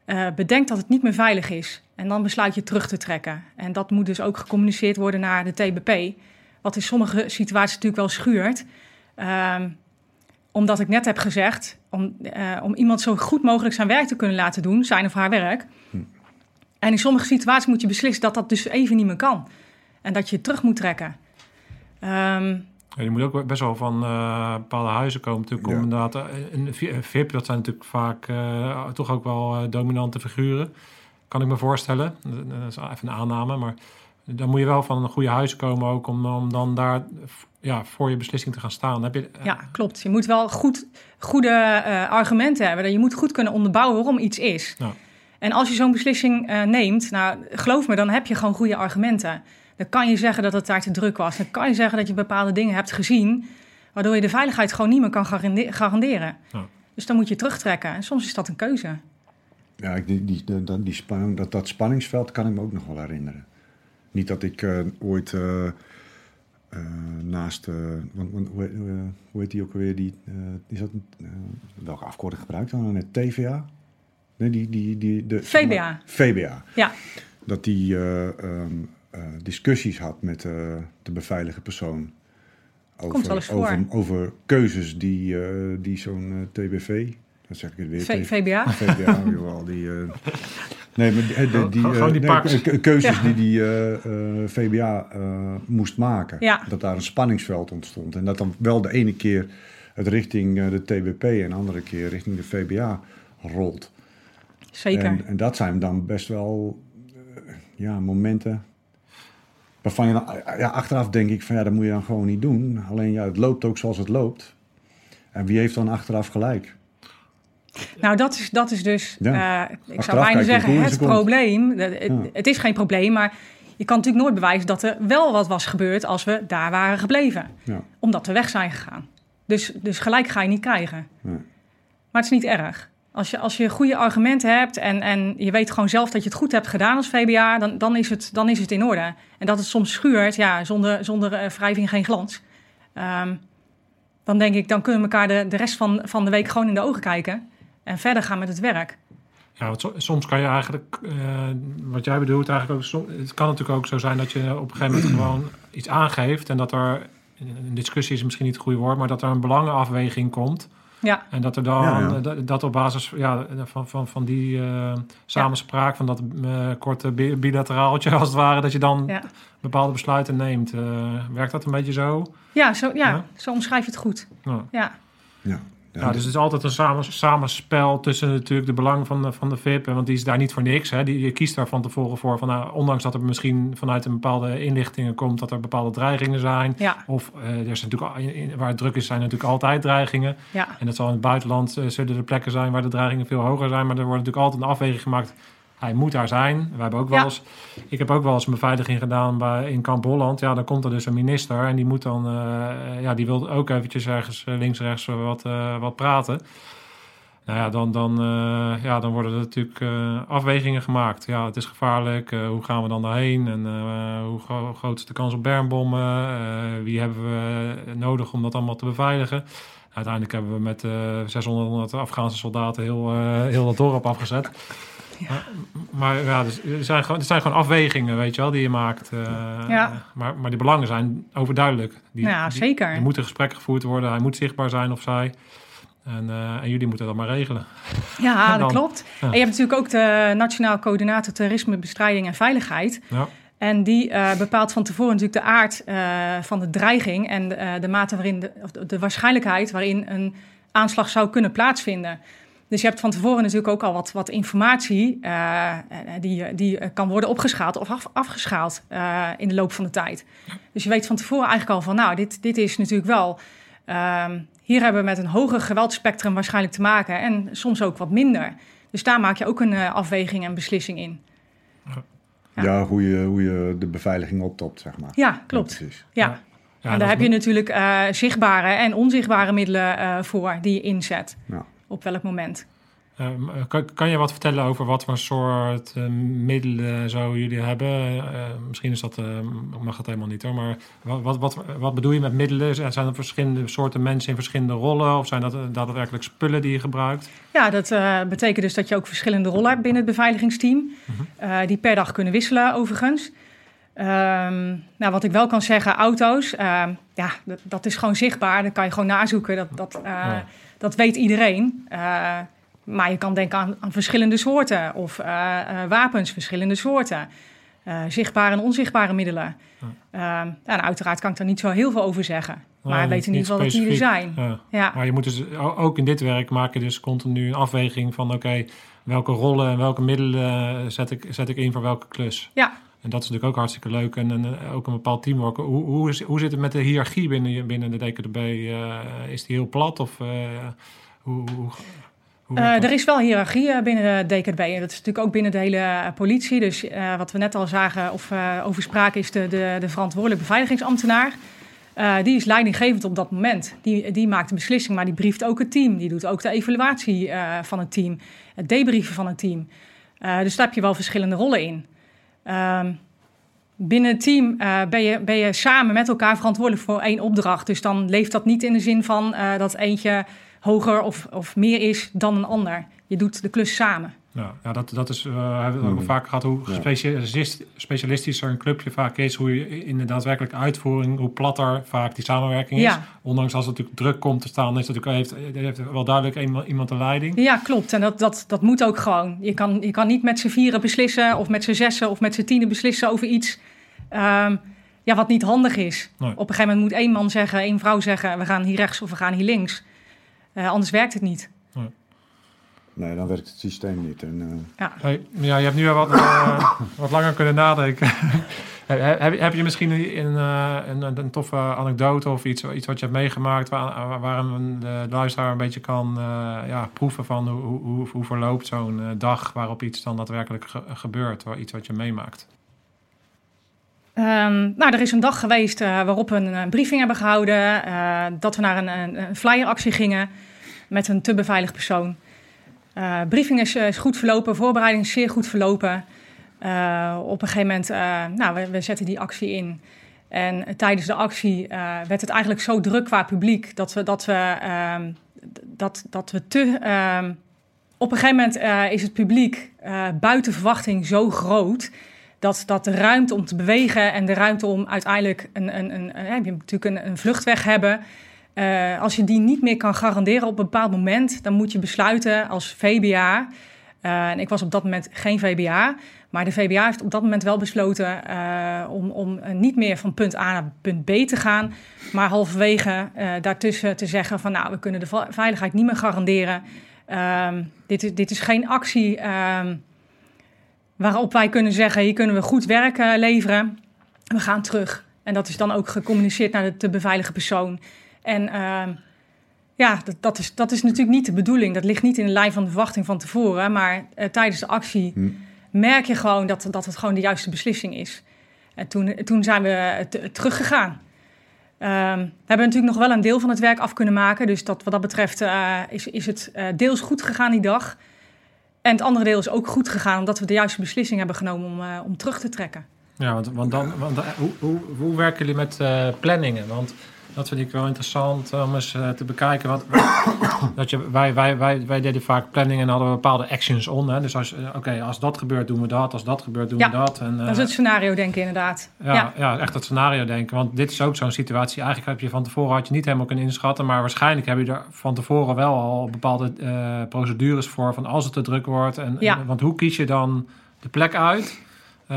eh, bedenkt dat het niet meer veilig is. En dan besluit je terug te trekken. En dat moet dus ook gecommuniceerd worden naar de TBP. Wat in sommige situaties natuurlijk wel schuurt. Ehm, omdat ik net heb gezegd, om, eh, om iemand zo goed mogelijk zijn werk te kunnen laten doen, zijn of haar werk. En in sommige situaties moet je beslissen dat dat dus even niet meer kan. En dat je het terug moet trekken. Ehm, Ja, je moet ook best wel van eh, bepaalde huizen komen. Natuurlijk, om inderdaad, eh, een een VIP, dat zijn natuurlijk vaak eh, toch ook wel eh, dominante figuren. Kan ik me voorstellen. Dat is even een aanname. Maar dan moet je wel van een goede huizen komen ook om, om dan daar ja, voor je beslissing te gaan staan. Heb je, eh, ja, klopt. Je moet wel goed, goede eh, argumenten hebben. Je moet goed kunnen onderbouwen waarom iets is. Ja. En als je zo'n beslissing eh, neemt, nou, geloof me, dan heb je gewoon goede argumenten. Dan kan je zeggen dat het daar te druk was. Dan kan je zeggen dat je bepaalde dingen hebt gezien, waardoor je de veiligheid gewoon niet meer kan garande- garanderen. Ja. Dus dan moet je terugtrekken. En soms is dat een keuze. Ja, ik- die, die, die, dat- die span- dat, dat spanningsveld kan ik me ook nog wel herinneren. Niet dat ik eh, ooit eh, eh, naast, want, want, hoe, heet- eh, hoe heet die ook alweer, die, is dat, welke afkorting gebruikt dan? Net TVA? Nee, die, die, die, de, VBA. VBA. Ja, Dat die eh, discussies had met de beveilige persoon. Over. Over, over keuzes die, die zo'n TBV, dat zeg ik het weer. V- VBA. VBA, jawel, die... eh, nee, maar die, die, die, Gewoon- die eh, nee, keuzes Ja. die die eh, eh, VBA eh, moest maken. Ja. Dat daar een spanningsveld ontstond. En dat dan wel de ene keer het richting eh, de TBP en de andere keer richting de VBA rolt. zeker. En, en dat zijn dan best wel eh, ja, momenten waarvan je dan, ja, achteraf denk ik van ja, dat moet je dan gewoon niet doen. Alleen ja, het loopt ook zoals het loopt. En wie heeft dan achteraf gelijk? Nou, dat is, dat is dus, Ja. eh, ik zou bijna zeggen, het probleem. Het, Ja. het is geen probleem, maar je kan natuurlijk nooit bewijzen dat er wel wat was gebeurd als we daar waren gebleven. Ja. Omdat we weg zijn gegaan. Dus, dus gelijk ga je niet krijgen. Maar het is niet erg. Als je, als je goede argumenten hebt en, en je weet gewoon zelf dat je het goed hebt gedaan als VBA, dan, dan, is, het, dan is het in orde. En dat het soms schuurt, ja, zonder, zonder uh, wrijving geen glans. Um, dan denk ik, dan kunnen we elkaar de, de rest van, van de week gewoon in de ogen kijken en verder gaan met het werk. Ja, want soms kan je eigenlijk, uh, wat jij bedoelt, eigenlijk ook, het kan natuurlijk ook zo zijn dat je op een gegeven moment gewoon iets aangeeft en dat er, een discussie is misschien niet het goede woord, maar dat er een belangenafweging komt. Ja. En dat er dan, ja, ja. Dat, op basis ja, van, van, van die uh, samenspraak, van dat uh, korte bilateraaltje als het ware, dat je dan bepaalde besluiten neemt. Uh, werkt dat een beetje zo? Ja, zo, ja, zo omschrijf je het goed. Ja. ja. Ja, dus het is altijd een samen, samenspel tussen natuurlijk de belang van de, van de VIP. Want die is daar niet voor niks. Hè. Die, je kiest daar van tevoren voor. Van, nou, ondanks dat er misschien vanuit een bepaalde inlichtingen komt dat er bepaalde dreigingen zijn. Ja. Of uh, er is natuurlijk, waar het druk is, zijn natuurlijk altijd dreigingen. Ja. En dat zal in het buitenland uh, zullen er plekken zijn waar de dreigingen veel hoger zijn. Maar er wordt natuurlijk altijd een afweging gemaakt hij moet daar zijn. We hebben ook wel eens, ik heb ook wel eens een beveiliging gedaan bij, in Kamp Holland. Ja, dan komt er dus een minister en die moet dan, uh, ja, die wil ook eventjes ergens eh, links, rechts wat, uh, wat praten. Nou ja, dan, dan, uh, ja, dan worden er natuurlijk afwegingen gemaakt. Ja, het is gevaarlijk. hoe gaan we dan daarheen? En hoe groot is de kans op bermbommen? wie hebben we nodig om dat allemaal te beveiligen? Uiteindelijk hebben we met 600 Afghaanse soldaten heel, heel dat dorp afgezet. Ja. Maar, ja, dus er, zijn gewoon, er zijn gewoon afwegingen, weet je wel, die je maakt. Uh, ja. maar, maar die belangen zijn overduidelijk. Die, ja, zeker. er moeten gesprekken gevoerd worden, hij moet zichtbaar zijn of zij. En, uh, en jullie moeten dat maar regelen. Ja, dat klopt. En je hebt natuurlijk ook de Nationaal Coördinator Terrorismebestrijding en Veiligheid. Ja. En die uh, bepaalt van tevoren natuurlijk de aard van de dreiging en de mate waarin de, de waarschijnlijkheid waarin een aanslag zou kunnen plaatsvinden. Dus je hebt van tevoren natuurlijk ook al wat, wat informatie uh, die, die kan worden opgeschaald of af, afgeschaald uh, in de loop van de tijd. Dus je weet van tevoren eigenlijk al van, nou, dit, dit is natuurlijk wel. Uh, hier hebben we met een hoger geweldspectrum waarschijnlijk te maken en soms ook wat minder. Dus daar maak je ook een afweging en beslissing in. Ja, ja hoe, je, hoe je de beveiliging optopt, zeg maar. Ja, klopt. Ja, ja. en daar heb je natuurlijk zichtbare en onzichtbare middelen voor die je inzet. Ja op welk moment. Ehm, eh, kan, kan, je wat vertellen over wat voor soort uh, middelen zo jullie hebben? Uh, misschien is dat, mag dat helemaal niet hoor, maar wat, wat, wat, bedoel je met middelen? Zijn er verschillende soorten mensen in verschillende rollen of zijn dat daadwerkelijk spullen die je gebruikt? Ja, dat betekent dus dat je ook verschillende rollen hebt binnen het beveiligingsteam, mhm. die per dag kunnen wisselen overigens. Um, nou, wat ik wel kan zeggen, auto's, ehm, ja, dat, dat, is gewoon zichtbaar. Dat kan je gewoon nazoeken. Dat, dat, dat weet iedereen. Uh, maar je kan denken aan, aan verschillende soorten of uh, uh, wapens, verschillende soorten. zichtbare en onzichtbare middelen. Ja. en uiteraard kan ik daar niet zo heel veel over zeggen. Maar we weten in ieder geval dat die er zijn. Ja. ja. Maar je moet dus ook in dit werk maken dus continu een afweging van... oké, welke rollen en welke middelen zet ik, zet ik in voor welke klus? Ja, en dat is natuurlijk ook hartstikke leuk. En, en ook een bepaald teamwork. Hoe, hoe, is, hoe zit het met de hiërarchie binnen, binnen de DKDB? Uh, is die heel plat? Of uh, hoe, hoe er is wel hiërarchie binnen de DKDB. En dat is natuurlijk ook binnen de hele politie. Dus wat we net al zagen of over spraken is de, de, de verantwoordelijke beveiligingsambtenaar. die is leidinggevend op dat moment. Die, die maakt de beslissing, maar die brieft ook het team. Die doet ook de evaluatie van het team. Het debrieven van het team. dus daar heb je wel verschillende rollen in. Ehm, binnen het team uh, ben, je, ben je samen met elkaar verantwoordelijk voor één opdracht. Dus dan leeft dat niet in de zin van uh, dat eentje hoger of, of meer is dan een ander. Je doet de klus samen. Ja, ja dat, dat is, uh, we hebben het mm. vaak gehad hoe specialist, specialistischer een clubje vaak is. Hoe je in de daadwerkelijke uitvoering, hoe platter vaak die samenwerking is. Ondanks als het natuurlijk druk komt te staan, is het natuurlijk, heeft, heeft wel duidelijk iemand de leiding. Ja, klopt. En dat, dat, dat moet ook gewoon. Je kan, je kan niet met z'n vieren beslissen, of met z'n zessen, of met z'n tienen beslissen over iets. Um, ja, wat niet handig is. Op een gegeven moment moet één man zeggen, één vrouw zeggen: we gaan hier rechts of we gaan hier links. Uh, anders werkt het niet. Nee, dan werkt het systeem niet. En, uh... ja. Hey, ja, je hebt nu al wat, uh, wat langer kunnen nadenken. heb, heb, je misschien een, uh, een, een, toffe anekdote of iets, iets wat je hebt meegemaakt... waar, waar een, de luisteraar een beetje kan ja, proeven van hoe, hoe, hoe verloopt zo'n dag... waarop iets dan daadwerkelijk ge gebeurt, iets wat je meemaakt? Um, nou, er is een dag geweest waarop we een, een, briefing hebben gehouden... dat we naar een, een, een flyeractie gingen met een te beveiligd persoon... Uh, briefing is, is, goed verlopen, voorbereiding is zeer goed verlopen. Uh, op een gegeven moment, nou, we, zetten die actie in. En tijdens de actie werd het eigenlijk zo druk qua publiek dat we, dat we, ehm, dat, dat we te. Ehm, op een gegeven moment is het publiek buiten verwachting zo groot dat, dat de ruimte om te bewegen en de ruimte om uiteindelijk een, een, een, een natuurlijk een, een vluchtweg hebben. Uh, als je die niet meer kan garanderen op een bepaald moment, dan moet je besluiten als VBA. Uh, en ik was op dat moment geen VBA, maar de VBA heeft op dat moment wel besloten uh, om, om niet meer van punt A naar punt B te gaan, maar halverwege daartussen te zeggen van nou, we kunnen de veiligheid niet meer garanderen. Ehm, dit, is, dit is geen actie ehm, waarop wij kunnen zeggen, hier kunnen we goed werk leveren. We gaan terug. En dat is dan ook gecommuniceerd naar de te beveiligen persoon. En uh, ja, dat, dat, is, dat is natuurlijk niet de bedoeling. Dat ligt niet in de lijn van de verwachting van tevoren. Maar uh, tijdens de actie hm. merk je gewoon dat, dat het gewoon de juiste beslissing is. En toen, toen zijn we teruggegaan. Um, we hebben natuurlijk nog wel een deel van het werk af kunnen maken. Dus dat, wat dat betreft uh, is, is het uh, deels goed gegaan die dag. En het andere deel is ook goed gegaan omdat we de juiste beslissing hebben genomen om, uh, om terug te trekken. Ja, want, want dan, want, hoe, hoe, hoe werken jullie met planningen? Want dat vind ik wel interessant om eens uh, te bekijken. Wat, dat je, wij, wij, wij, wij deden vaak planning en hadden we bepaalde actions on. Hè? Dus als, uh, oké, als dat gebeurt, doen we dat. Als dat gebeurt, doen ja, we dat. En, dat is het scenario denken, inderdaad. Ja, ja. ja, echt het scenario denken. Want dit is ook zo'n situatie. Eigenlijk heb je van tevoren had je niet helemaal kunnen inschatten. Maar waarschijnlijk heb je er van tevoren wel al bepaalde procedures voor. Van als het te druk wordt. En, ja. en, want hoe kies je dan de plek uit? Uh,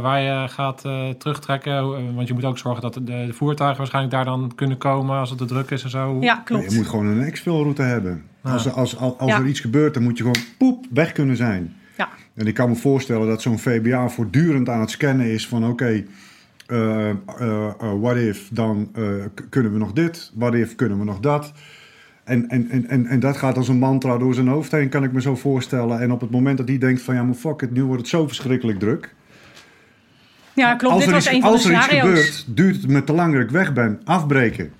waar je gaat uh, terugtrekken. Want je moet ook zorgen dat de, de, voertuigen waarschijnlijk daar dan kunnen komen als het te druk is en zo. Ja, klopt. je moet gewoon een exfilroute hebben. Ja. Als, als, als, als ja. er iets gebeurt, dan moet je gewoon poep weg kunnen zijn. Ja. En ik kan me voorstellen dat zo'n VBA voortdurend aan het scannen is van oké, okay, uh, what if, dan kunnen we nog dit. What if, kunnen we nog dat. En, en, en, en dat gaat als een mantra door zijn hoofd heen, kan ik me zo voorstellen. En op het moment dat hij denkt van ja, maar fuck it, nu wordt het zo verschrikkelijk druk. Ja, klopt. Als Dit was een van de als er iets gebeurt, duurt het me te lang dat ik weg ben. Afbreken.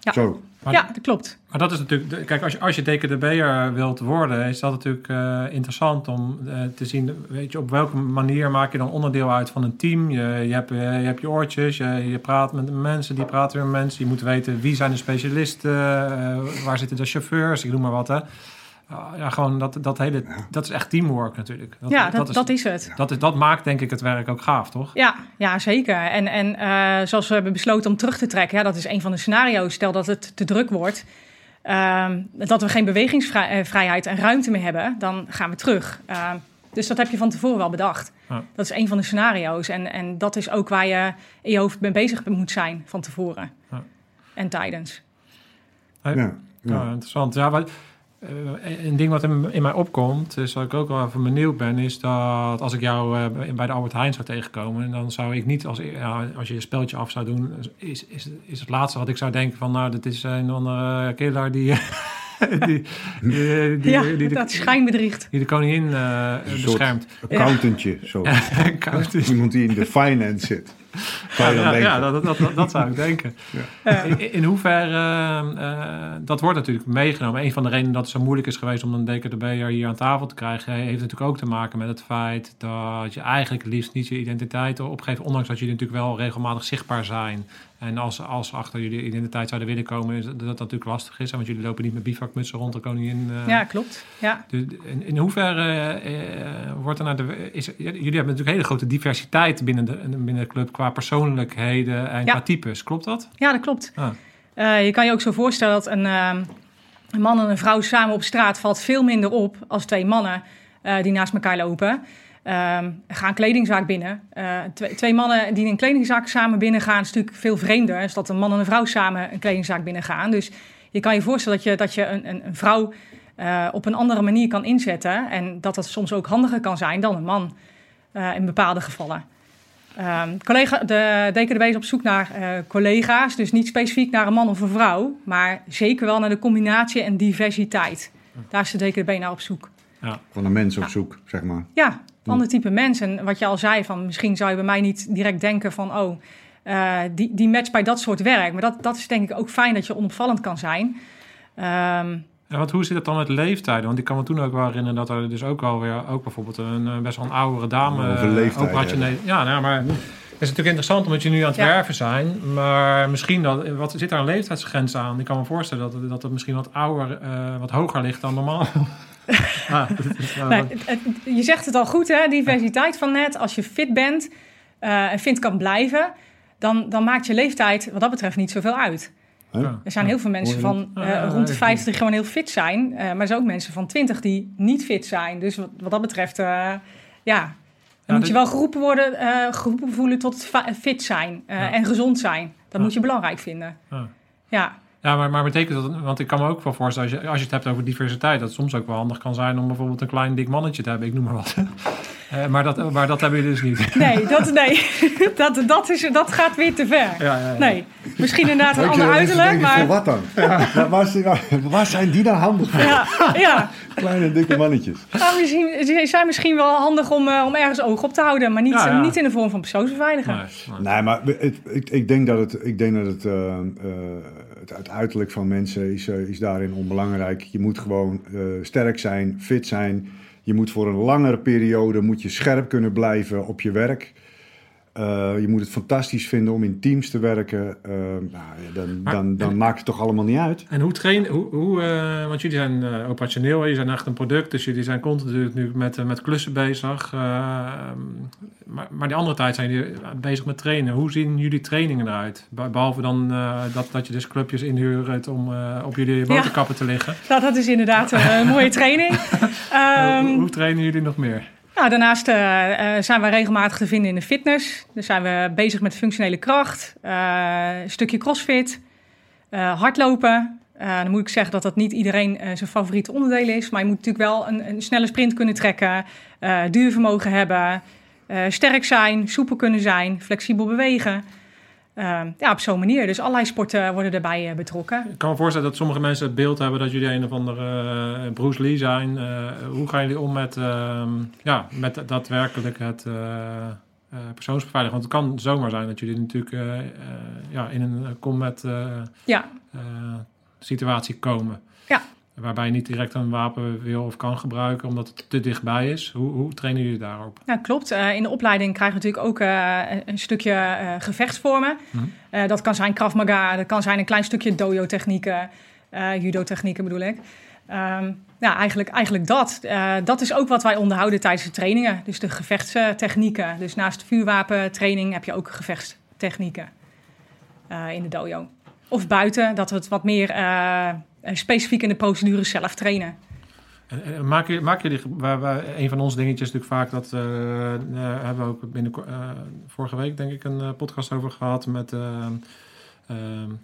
Ja. Zo. Maar, ja, dat klopt. Maar dat is natuurlijk... Kijk, als je, als je DKDB'er wilt worden... is dat natuurlijk uh, interessant om uh, te zien... weet je, op welke manier maak je dan onderdeel uit van een team. Je, je, hebt, je, je hebt je oortjes, je, je praat met mensen, die praten weer met mensen. Je moet weten wie zijn de specialisten, uh, waar zitten de chauffeurs, ik noem maar wat, hè. Ja, gewoon dat, dat hele... Dat is echt teamwork natuurlijk. Dat, ja, dat, dat, is, dat is het. Dat, is, dat maakt denk ik het werk ook gaaf, toch? Ja, ja zeker. En, en uh, zoals we hebben besloten om terug te trekken... Ja, dat is een van de scenario's. Stel dat het te druk wordt... Uh, dat we geen bewegingsvrijheid en ruimte meer hebben... dan gaan we terug. Uh, dus dat heb je van tevoren wel bedacht. Ja. Dat is een van de scenario's. En, en dat is ook waar je in je hoofd mee bezig moet zijn van tevoren. Ja. En tijdens. Ja, ja. ja interessant. Ja, maar, uh, een ding wat in, in, mij opkomt, is dat ik ook wel even benieuwd ben, is dat als ik jou uh, bij de Albert Heijn zou tegenkomen, dan zou ik niet als, ja, als je een speltje af zou doen, is, is, is het laatste wat ik zou denken van, nou, dit is een andere killer die... die, die, die, ja, die, dat schijnbedriegt. Die de koningin uh, beschermt. accountantje, zo. Iemand die in de finance zit. Ja, ja, ja dat, dat, dat, dat, zou ik denken. Ja. In, in hoeverre, uh, dat wordt natuurlijk meegenomen. Een van de redenen dat het zo moeilijk is geweest om een DKDB'er hier aan tafel te krijgen, heeft natuurlijk ook te maken met het feit dat je eigenlijk liefst niet je identiteit opgeeft, ondanks dat jullie natuurlijk wel regelmatig zichtbaar zijn. En als, als achter jullie identiteit zouden willen komen, is dat dat natuurlijk lastig is. Want jullie lopen niet met bivakmutsen rond de koningin. Uh, ja, klopt. Ja. Dus in, in hoeverre uh, wordt er naar de. Is, jullie hebben natuurlijk een hele grote diversiteit binnen de, binnen de club qua persoonlijkheden en ja. qua types. Klopt dat? Ja, dat klopt. Ah. Uh, je kan je ook zo voorstellen dat een, een man en een vrouw samen op straat valt veel minder op als twee mannen die naast elkaar lopen. Um, gaan kledingzaak binnen. Uh, twee, twee, mannen die een kledingzaak samen binnengaan, is natuurlijk veel vreemder. Is dat een man en een vrouw samen een kledingzaak binnengaan. Dus je kan je voorstellen dat je, dat je een, een, een vrouw uh, op een andere manier kan inzetten. En dat dat soms ook handiger kan zijn dan een man uh, in bepaalde gevallen. Um, collega, de DKDB is op zoek naar collega's, dus niet specifiek naar een man of een vrouw, maar zeker wel naar de combinatie en diversiteit. Daar is de DKDB naar op zoek. Ja. Van een mens op ja. zoek, zeg maar. Ja, ander type mens. En wat je al zei, van misschien zou je bij mij niet direct denken van... oh, uh, die, die matcht bij dat soort werk. Maar dat, dat is denk ik ook fijn dat je onopvallend kan zijn. Um, Ja, want hoe zit het dan met leeftijden? Want ik kan me toen ook wel herinneren dat er dus ook alweer, ook bijvoorbeeld een eh, best wel een oudere dame Over leeftijd, ook had je nee, ja, nou, maar het is natuurlijk interessant omdat je nu aan het Ja. werven zijn, maar misschien dat, wat zit daar een leeftijdsgrens aan? Ik kan me voorstellen dat het, dat het misschien wat ouder, eh, wat hoger ligt dan normaal. ah, nou, je zegt het al goed, hè? Diversiteit van net. Als je fit bent eh, en fit kan blijven, dan, dan maakt je leeftijd wat dat betreft niet zoveel uit. Ja. Er zijn heel veel mensen van eh, ja, rond de ik- 50 die gewoon heel fit zijn. eh, maar er zijn ook mensen van 20 die niet fit zijn. Dus wat, wat dat betreft, ja, dan moet je wel geroepen worden, geroepen voelen tot fit zijn en gezond zijn. Dat moet je belangrijk vinden. Ja. Ja, maar, maar betekent dat, want ik kan me ook wel voorstellen, als je, als je het hebt over diversiteit, dat het soms ook wel handig kan zijn om bijvoorbeeld een klein dik mannetje te hebben, ik noem maar wat. Eh, maar, dat, maar dat hebben jullie dus niet. nee, dat, nee. dat, dat, is, dat gaat weer te ver. Ja, ja, ja. Nee, misschien inderdaad een ander uiterlijk, maar... Voor wat dan? Ja, waar, zijn- waar zijn die dan handig voor? Ja, ja. Kleine dikke mannetjes. Nou, misschien, ze zijn misschien wel handig om, eh, om ergens oog op te houden, maar niet, Ja, ja. niet in de vorm van persoonsbeveiliging. Nee, nee. Nee, maar het, ik, ik denk dat het, ik denk dat het, eh, eh, het, uiterlijk van mensen is, eh, is daarin onbelangrijk. Je moet gewoon eh, sterk zijn, fit zijn. Je moet voor een langere periode moet je scherp kunnen blijven op je werk. Eh, je moet het fantastisch vinden om in teams te werken. Eh, nou, ja, dan, Maar- dan, dan maakt het toch allemaal niet uit. En hoe train, hoe, hoe eh, want jullie zijn operationeel, jullie zijn echt een product, dus jullie zijn continu nu met, met klussen bezig. maar, maar die andere tijd zijn jullie bezig met trainen. Hoe zien jullie trainingen eruit? Be- Behalve dan eh, dat, dat je dus clubjes inhuurt om eh, op jullie motorkappen te liggen. Nou, dat is inderdaad een, een mooie training. Ehm, hoe, hoe trainen jullie nog meer? Nou, daarnaast eh, eh, zijn we regelmatig te vinden in de fitness. Dus zijn we bezig met functionele kracht, eh, een stukje crossfit, hardlopen. Dan moet ik zeggen dat dat niet iedereen zijn favoriete onderdeel is. Maar je moet natuurlijk wel een, een snelle sprint kunnen trekken, duurvermogen hebben, sterk zijn, soepel kunnen zijn, flexibel bewegen. Eh, ja, op zo'n manier. Dus allerlei sporten worden erbij eh, betrokken. Ik kan me voorstellen dat sommige mensen het beeld hebben dat jullie een of andere eh, Bruce Lee zijn. Eh, hoe gaan jullie om met, ehm, ja, met daadwerkelijk het eh, persoonsbeveiliging? Want het kan zomaar zijn dat jullie natuurlijk ja, in een combat Ja, situatie komen. Ja. Waarbij je niet direct een wapen wil of kan gebruiken omdat het te dichtbij is. Hoe, hoe trainen jullie daarop? Nou, klopt. Eh, in de opleiding krijgen we natuurlijk ook eh, een- stukje eh, gevechtsvormen. Mhm. Dat kan zijn Krav Maga, dat kan zijn een klein stukje dojo-technieken, judo-technieken bedoel ik. Ehm, ja, eigenlijk, eigenlijk dat. Dat is ook wat wij onderhouden tijdens de trainingen. Dus de gevechtstechnieken. Dus naast vuurwapentraining heb je ook gevechtstechnieken in de dojo. Of buiten, dat we het wat meer specifiek in de procedures zelf trainen. En, en maak, je, maak jullie, waar, waar, een van onze dingetjes natuurlijk vaak dat, eh, eh, hebben we ook binnen, eh, vorige week denk ik een eh, podcast over gehad met eh, eh,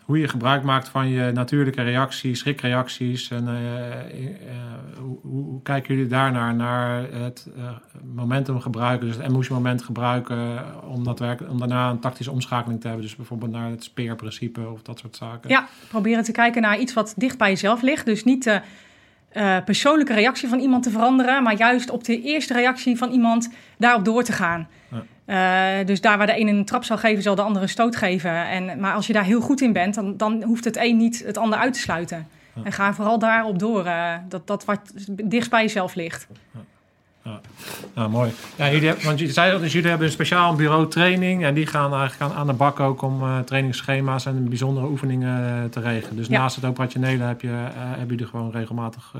hoe je gebruik maakt van je natuurlijke reacties, schrikreacties. En eh, eh, hoe, hoe, kijken jullie daarnaar, naar het eh, momentum gebruiken, dus het emotion moment gebruiken om, dat werk, om daarna een tactische omschakeling te hebben. Dus bijvoorbeeld naar het speerprincipe of dat soort zaken. Ja, proberen te kijken naar iets wat dicht bij jezelf ligt. Dus niet de persoonlijke reactie van iemand te veranderen, maar juist op de eerste reactie van iemand daarop door te gaan. Eh, dus daar waar de een een trap zal geven, zal de ander een stoot geven. En, maar als je daar heel goed in bent, dan, dan hoeft het een niet het ander uit te sluiten. En ga vooral daarop door, eh, dat, dat wat dichtst bij jezelf ligt. Nou, mooi. Ja, jullie hebben, want al, dus jullie hebben een speciaal bureau training. En die gaan eigenlijk aan, de bak ook om eh trainingsschema's en bijzondere oefeningen te regelen. Dus Ja. naast het operationele heb je, eh, hebben jullie gewoon regelmatig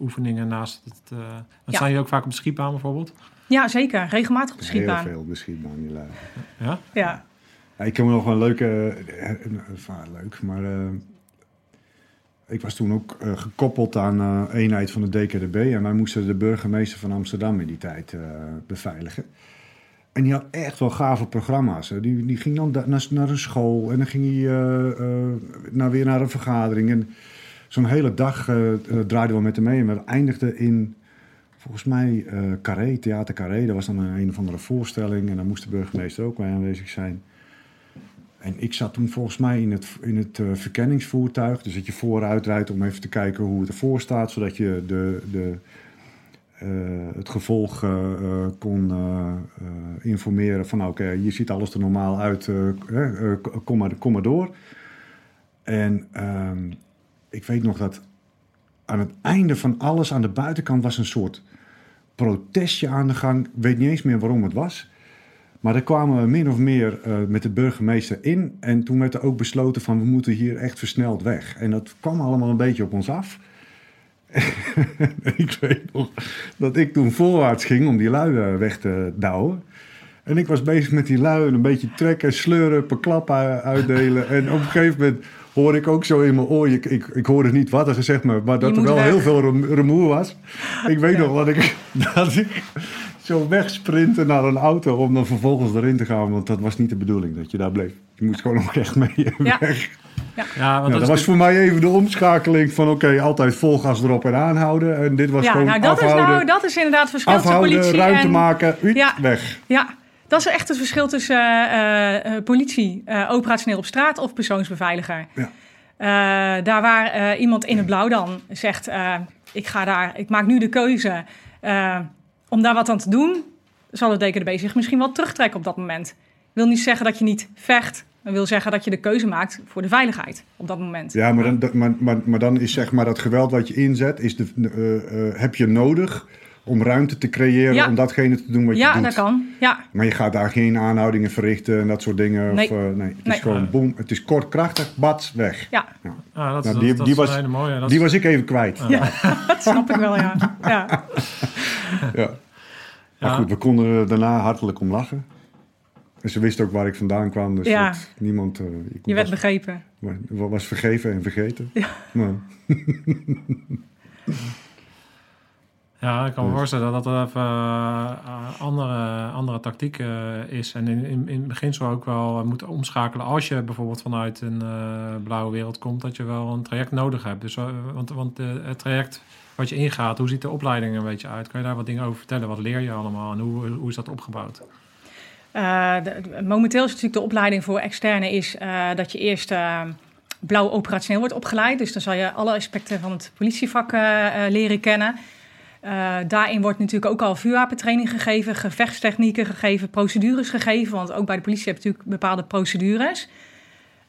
oefeningen naast het... Ja. staan jullie ook vaak op de schietbaan bijvoorbeeld? Ja, zeker. Regelmatig op de Heel veel beschikbaar. Ja? Ja. Ja, ik heb nog wel een leuke, eh, eh, enfin, leuk, maar eh, ik was toen ook eh, gekoppeld aan eh eenheid van de DKDB en wij moesten de burgemeester van Amsterdam in die tijd eh, beveiligen. En die had echt wel gave programma's. hè. Die, die ging dan da- naar, naar een school en dan ging hij eh, eh, naar, weer naar een vergadering. En zo'n hele dag draaiden we met hem mee en we eindigden in volgens mij eh Carré, Theater Carré. Dat was dan een, een of andere voorstelling en daar moest de burgemeester ook bij aanwezig zijn. En ik zat toen volgens mij in het, in het eh, verkenningsvoertuig. Dus dat je vooruit rijdt om even te kijken hoe het ervoor staat. Zodat je de, de, eh, het gevolg kon informeren van... nou, oké, hier ziet alles er normaal uit, kom, maar, kom maar door. En ehm, ik weet nog dat aan het einde van alles, aan de buitenkant, was een soort protestje aan de gang. Weet niet eens meer waarom het was. Maar daar kwamen we min of meer uh, met de burgemeester in. En toen werd er ook besloten van we moeten hier echt versneld weg. En dat kwam allemaal een beetje op ons af. ik weet nog dat ik toen voorwaarts ging om die lui weg te douwen. En ik was bezig met die lui een beetje trekken, sleuren, per klap uitdelen. En op een gegeven moment hoor ik ook zo in mijn oor. Ik, ik, ik hoorde niet wat er gezegd, maar, maar dat er wel heel veel rumoer was. Ik weet nog dat ik, dat ik zo wegsprinten naar een auto om dan vervolgens erin te gaan. Want dat was niet de bedoeling dat je daar bleef. Je moest gewoon nog echt mee ja. weg. Ja, ja, want dat, was voor mij even de omschakeling van oké, altijd vol gas erop en aanhouden. En dit was ja, gewoon nou, dat afhouden. Is nou, dat is inderdaad verschil tussen politie ruimte en... maken, uit, ja, weg. Ja, dat is echt het verschil tussen uh, politie, uh, operationeel op straat of persoonsbeveiliger. Ja. daar waar iemand in het blauw dan zegt, ik ga daar, ik maak nu de keuze om daar wat aan te doen, zal de DKDB zich misschien wel terugtrekken op dat moment. Wil niet zeggen dat je niet vecht, maar wil zeggen dat je de keuze maakt voor de veiligheid op dat moment. Ja, maar dan, maar, maar, maar dan is zeg maar dat geweld wat je inzet, is de, heb je nodig om ruimte te creëren om datgene te doen wat je doet. Ja, dat kan. Ja. Maar je gaat daar geen aanhoudingen verrichten en dat soort dingen. Nee, of, uh, nee. het is gewoon boem. Het is kort, krachtig, bats, weg. Ja. ja. Ah, dat, nou, die, dat, die was, hele mooie. Dat die was ik even kwijt. Ja, dat snap ik wel, ja. ja. ja. Maar goed, we konden daarna hartelijk om lachen. En ze wist ook waar ik vandaan kwam, dus ja. niemand... Uh, je werd begrepen. Was vergeven en vergeten. Ja. Ja, ik kan me dus- voorstellen dat dat even uh, andere, andere tactiek uh, is. En in, in, in het begin zou ook wel moeten omschakelen als je bijvoorbeeld vanuit een uh, blauwe wereld komt, dat je wel een traject nodig hebt. Dus, want want het traject wat je ingaat, hoe ziet de opleiding een beetje uit? Kan je daar wat dingen over vertellen? Wat leer je allemaal en hoe, hoe is dat opgebouwd? De, momenteel is natuurlijk de opleiding voor externe is dat je eerst blauw operationeel wordt opgeleid. Dus dan zal je alle aspecten van het politievak leren kennen. Uh, daarin wordt natuurlijk ook al vuurwapentraining gegeven, gevechtstechnieken gegeven, procedures gegeven. Want ook bij de politie heb je natuurlijk bepaalde procedures.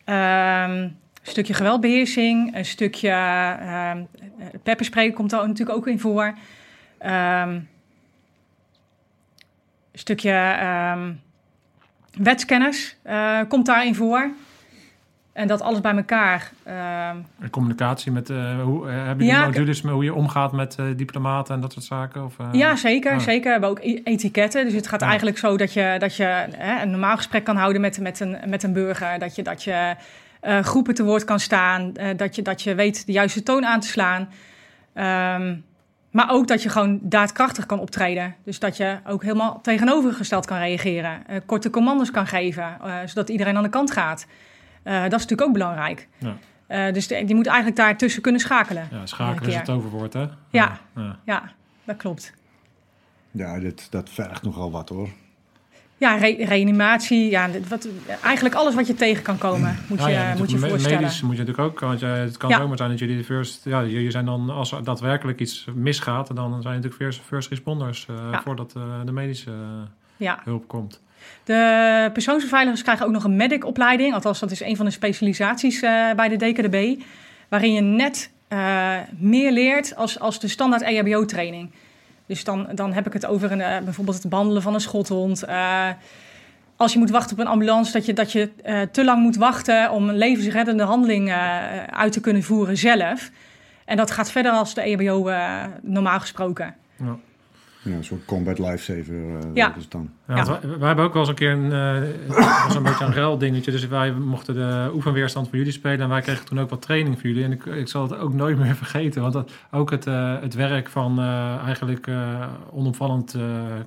Um, een stukje geweldbeheersing, een stukje uh, pepperspray komt daar natuurlijk ook in voor. Um, een stukje um, wetskennis uh, komt daarin voor. En dat alles bij elkaar. Uh... Communicatie met, uh, hoe, uh, hebben jullie ja, modules met hoe je omgaat met diplomaten en dat soort zaken? Of, ja, zeker, oh. zeker. We hebben ook e-, etiketten. Dus het gaat eigenlijk zo dat je, dat je een normaal gesprek kan houden met, met, een, met een burger. Dat je, dat je groepen te woord kan staan. dat, je, dat je weet de juiste toon aan te slaan. Um, maar ook dat je gewoon daadkrachtig kan optreden. Dus dat je ook helemaal tegenovergesteld kan reageren. korte commando's kan geven, zodat iedereen aan de kant gaat. Uh, dat is natuurlijk ook belangrijk. Ja. Uh, dus die moet eigenlijk daartussen kunnen schakelen. Ja, schakelen is het overwoord, hè? Ja, ja. ja dat klopt. Ja, dit, dat vergt nogal wat, hoor. Ja, re reanimatie, ja, wat, eigenlijk alles wat je tegen kan komen, moet je, ja, moet je voorstellen. Medisch moet je natuurlijk ook, want het kan zomaar zijn dat jullie de first, ja, jullie zijn dan, als er daadwerkelijk iets misgaat, dan zijn je natuurlijk first, first responders uh, voordat de medische hulp komt. De persoonsbeveiligers krijgen ook nog een medic-opleiding. Althans, dat is een van de specialisaties uh, bij de DKDB. Waarin je net uh, meer leert als, als de standaard EHBO-training. Dus dan, dan heb ik het over een, uh, bijvoorbeeld het behandelen van een schothond. als je moet wachten op een ambulance, dat je, dat je te lang moet wachten om een levensreddende handeling uit te kunnen voeren zelf. En dat gaat verder als de EHBO normaal gesproken. Ja. Ja, een soort combat lifesaver uh, ja. is dan. Ja, ja. Wij, hebben ook wel eens een keer een, uh, was een beetje een ruil dingetje. Dus wij mochten de oefenweerstand voor jullie spelen. En wij kregen toen ook wat training voor jullie. En ik, ik zal het ook nooit meer vergeten. Want dat, ook het, uh, het werk van eigenlijk onopvallend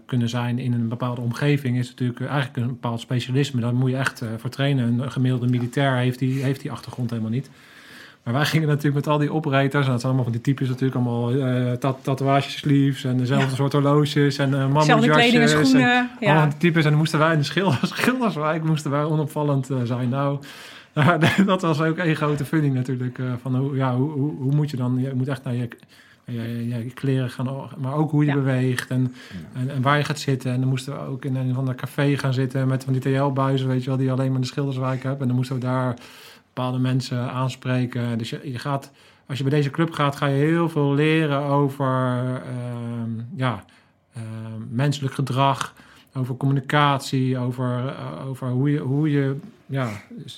kunnen zijn in een bepaalde omgeving... is natuurlijk eigenlijk een bepaald specialisme. Daar moet je echt voor trainen. Een gemiddelde militair heeft die, heeft die achtergrond helemaal niet. Maar wij gingen natuurlijk met al die operators, en dat zijn allemaal van die types natuurlijk, allemaal uh, tat tatoeages, sleeves en dezelfde soort horloges en uh, mammoetjasjes. en schoenen. En allemaal die types. En dan moesten wij in de schilders, schilderswijk moesten wij onopvallend uh, zijn. Nou, dat was ook een grote funding natuurlijk. van hoe, ja, hoe, hoe, hoe, moet je dan, je moet echt naar je, je, je kleren gaan, maar ook hoe je beweegt en, en, en, waar je gaat zitten. En dan moesten we ook in een van de café gaan zitten met van die TL-buizen, weet je wel, die alleen maar de schilderswijk hebben. En dan moesten we daar bepaalde mensen aanspreken. Dus je, je gaat als je bij deze club gaat, ga je heel veel leren over ehm, ja, ehm, menselijk gedrag, over communicatie, over, eh, over hoe je, hoe je ja,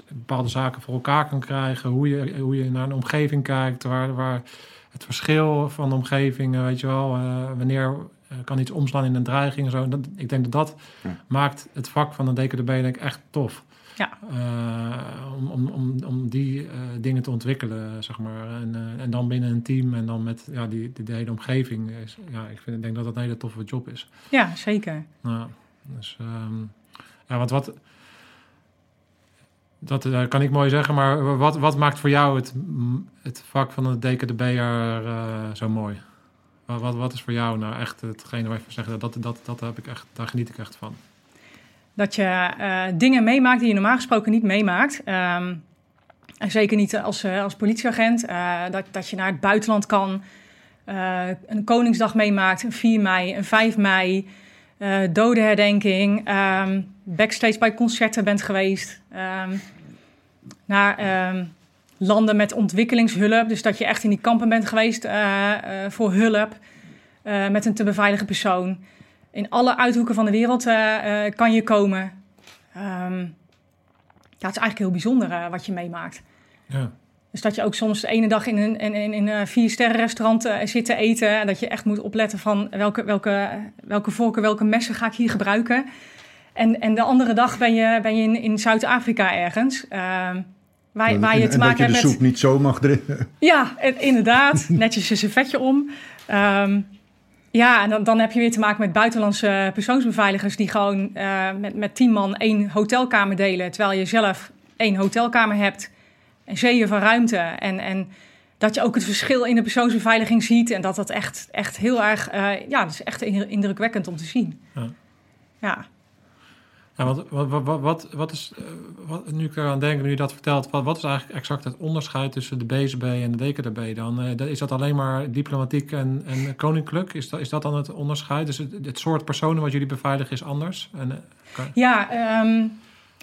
bepaalde zaken voor elkaar kan krijgen, hoe je, hoe je naar een omgeving kijkt, waar, waar het verschil van de omgeving, weet je wel, eh, wanneer eh, kan iets omslaan in een dreiging en zo. Dat, ik denk dat dat Ja. maakt het vak van een DKDB denk ik echt tof. Ja. Eh, om, om, om, om die eh, dingen te ontwikkelen, zeg maar. En, eh, en dan binnen een team en dan met ja, die, die, de hele omgeving. Is, ja, ik vind, ik denk dat dat een hele toffe job is. Ja, zeker. Ja, dus, ehm, ja, want wat... Dat kan ik mooi zeggen, maar wat, wat maakt voor jou het, het vak van een DKDB'er zo mooi? Wat, wat, wat is voor jou nou echt hetgene waar je van zegt, dat, dat, dat heb ik echt, daar geniet ik echt van? Dat je eh, dingen meemaakt die je normaal gesproken niet meemaakt. Ehm, en zeker niet als, eh, als politieagent. eh, dat, dat je naar het buitenland kan. een Koningsdag meemaakt, een 4 mei, een 5 mei. dodenherdenking. ehm, backstage bij concerten bent geweest. ehm, naar landen met ontwikkelingshulp. Dus dat je echt in die kampen bent geweest voor hulp. met een te beveiligen persoon. In alle uithoeken van de wereld eh, eh, kan je komen. Ehm, ja, het is eigenlijk heel bijzonder eh, wat je meemaakt. Ja, Dus dat je ook soms de ene dag in een, in, in, in een vier sterren restaurant zit te eten. En dat je echt moet opletten van welke, welke, welke vorken, welke messen ga ik hier gebruiken. En, en de andere dag ben je, ben je in, in Zuid-Afrika ergens. ehm, waar, waar je te en maken dat je de hebt met... soep niet zo mag drinken. Ja, en- inderdaad. Netjes een servetje om. Ehm, ja, en dan, dan heb je weer te maken met buitenlandse persoonsbeveiligers... die gewoon eh, met, met tien man één hotelkamer delen... terwijl je zelf één hotelkamer hebt. En zeeën van ruimte. En, en dat je ook het verschil in de persoonsbeveiliging ziet... en dat dat echt, echt heel erg... eh, ja, dat is echt indrukwekkend om te zien. Ja. Ja. Want wat, wat, wat, wat, wat is, eh, wat, nu ik eraan denk, nu je dat vertelt, wat, wat is eigenlijk exact het onderscheid tussen de BSB en de DKDB dan? Eh, is dat alleen maar diplomatiek en, en koninklijk? Is dat, is dat dan het onderscheid? Dus het, het soort personen wat jullie beveiligen is anders? En, eh, Ja, ehm,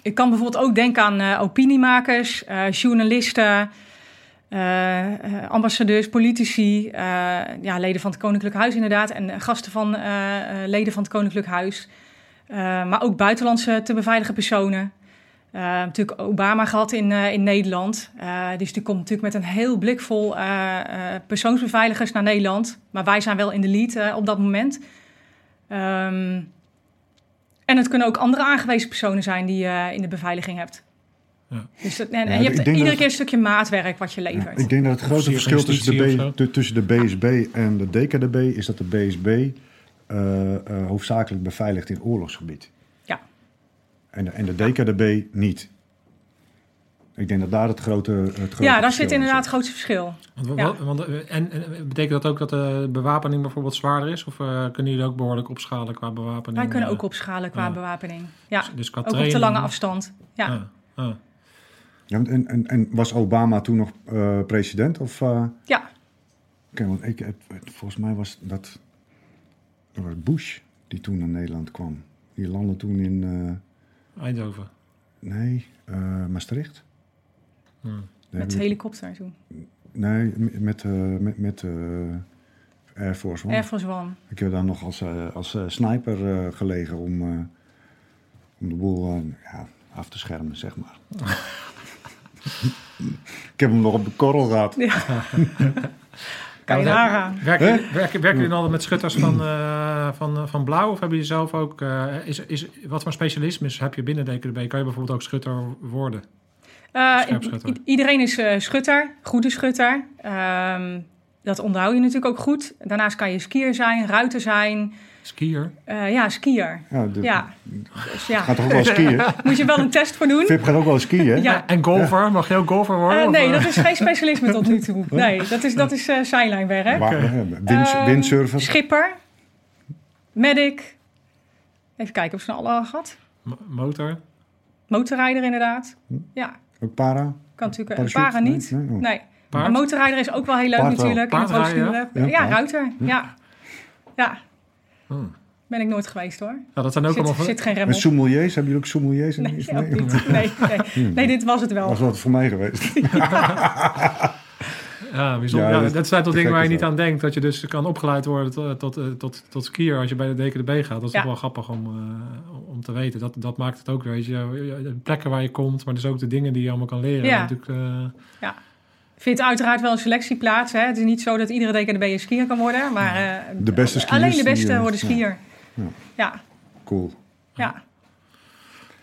ik kan bijvoorbeeld ook denken aan eh, opiniemakers, journalisten, ambassadeurs, politici, ja, leden van het Koninklijk Huis inderdaad en gasten van leden van het Koninklijk Huis. Eh, maar ook buitenlandse te beveiligen personen. Eh, natuurlijk Obama gehad in, eh, in Nederland. Eh, dus die komt natuurlijk met een heel blik vol eh, eh, persoonsbeveiligers naar Nederland. Maar wij zijn wel in de lead eh, op dat moment. Ehm, en het kunnen ook andere aangewezen personen zijn die je in de beveiliging hebt. Ja. Dus dat, en, je hebt iedere dat- keer een stukje maatwerk wat je Ja, levert. ik denk dat het grote verschil tussen de, B- tussen de BSB en de DKDB is dat de BSB hoofdzakelijk beveiligt in oorlogsgebied. Ja. En de, en de DKDB niet. Ik denk dat daar het grote, het grote ja, daar zit in inderdaad het grootste verschil. Want, wa- Ja. wat- want, eh, en, en betekent dat ook dat de bewapening bijvoorbeeld zwaarder is? Of eh, kunnen jullie ook behoorlijk opschalen qua bewapening? Wij kunnen Eh, ook opschalen qua bewapening. Ja, dus qua ook op de lange afstand. Ja. Ah, ah. Ja, en, en, en was Obama toen nog eh, president? Of, eh, ja. Oké, want ik, het- het- volgens mij was dat, Bush die toen naar Nederland kwam. Die landde toen in, eh, Eindhoven. nee, eh, Maastricht. Hmm. Met we- helikopter toen. Nee, met, eh, met, met eh, Air Force One. Air Force One. Ik heb daar nog als, eh, als eh, sniper eh, gelegen om, eh, om de boel eh, ja, af te schermen, zeg maar. ik heb hem nog op de korrel gehad. Ja. kan je Ja, nagaan. Werken, jullie- werken, werken jullie altijd met schutters van, eh, van, van Blauw? Of hebben jullie zelf ook... eh, is, is, wat voor specialismes heb je binnen DKDB? Kan je bijvoorbeeld ook schutter worden? Eh, iedereen is eh, schutter, goede schutter. Ehm, dat onthoud je natuurlijk ook goed. Daarnaast kan je skier zijn, ruiter zijn. Skier? Eh, ja, skier. Ja, de- Ja. Dus ja, Gaat toch ook wel skiën? moet je wel een test voor doen. Vip gaat ook wel skiën, hè? Ja. En golfer? Mag je ook golfer worden? Eh, nee, eh, dat is geen specialisme tot nu toe. Nee, dat is, dat is eh zijlijnwerk. Wind, windsurfer. Schipper. Medic. Even kijken of ze nou alle al gehad. m- Motor? Motorrijder inderdaad. Ja, Ook para. kan natuurlijk. Parachute? para niet. Nee, nee, oh. Nee. Paard? Een motorrijder is ook wel heel leuk Paard natuurlijk. Ja, Ja, ruiter. Ja. Ja, Hmm. ben ik nooit geweest hoor. Ja, dat zijn ook Zit, allemaal... zit geen rem En sommeliers, hebben jullie ook sommeliers? in Nee, iets ook mee? niet. Nee, nee. nee, dit was het wel. was wat voor mij geweest. Ja, bijzonder. Ja, Ja, dat- dat zijn toch dingen waar je niet aan denkt. Dat je dus kan opgeleid worden tot, tot, eh, tot, tot skier als je bij de DKDB gaat. Dat is Ja. toch wel grappig om, eh, om te weten. Dat, dat maakt het ook, weet je, de plekken waar je komt, maar dus ook de dingen die je allemaal kan leren. Ja. Natuurlijk, eh, vindt uiteraard wel een selectieplaats. Hè? Het is niet zo dat iedere DKDB een skier kan worden. Maar eh, De beste alleen de beste die, eh, worden ja. skier. Ja. Ja, Cool. ja.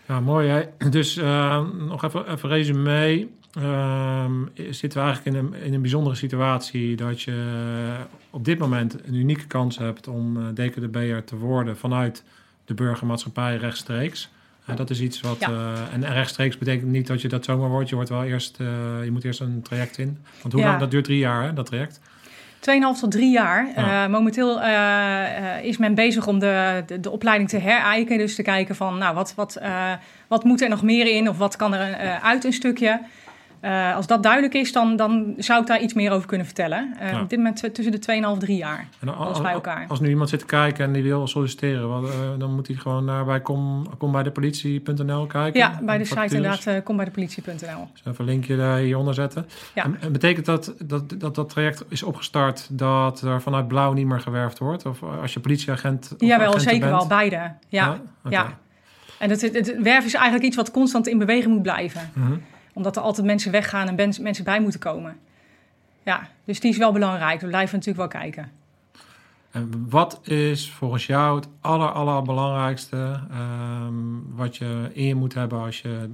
Ja, mooi. Hè? Dus eh, nog even, even resume. Ehm, zitten we eigenlijk in een, in een bijzondere situatie dat je op dit moment een unieke kans hebt om eh, DKDB'er te worden vanuit de burgermaatschappij rechtstreeks. Eh, dat is iets wat. Ja. eh, en rechtstreeks betekent niet dat je dat zomaar wordt. Je, wordt wel eerst, eh, je moet eerst een traject in. Want hoe Ja. lang? Dat duurt drie jaar, hè, dat traject. 2,5 tot 3 jaar. Ja. Eh, momenteel is men bezig om de, de, de opleiding te herijken. Dus te kijken van, nou, wat, wat, wat moet er nog meer in? Of wat kan er uit een stukje? Eh, als dat duidelijk is, dan, dan zou ik daar iets meer over kunnen vertellen. Eh, Ja. Op dit moment tussen de 2,5 en 3 jaar. En Alles bij elkaar. Als nu iemand zit te kijken en die wil solliciteren, wat, eh, dan moet hij gewoon naar bij kom, kom bij de politie.nl kijken. Ja, bij de site inderdaad, kom bij de politie.nl. Dus even een linkje daar hieronder zetten. Ja. En, en betekent dat dat, dat dat traject is opgestart dat er vanuit Blauw niet meer gewerfd wordt? Of als je politieagent Jawel, zeker bent? wel, beide. Ja, ja. En het, het, het werf is eigenlijk iets wat constant in beweging moet blijven. Mhm. Omdat er altijd mensen weggaan en mensen bij moeten komen. Ja, dus die is wel belangrijk. We blijven natuurlijk wel kijken. En wat is volgens jou het aller, allerbelangrijkste ehm, wat je in je moet hebben als je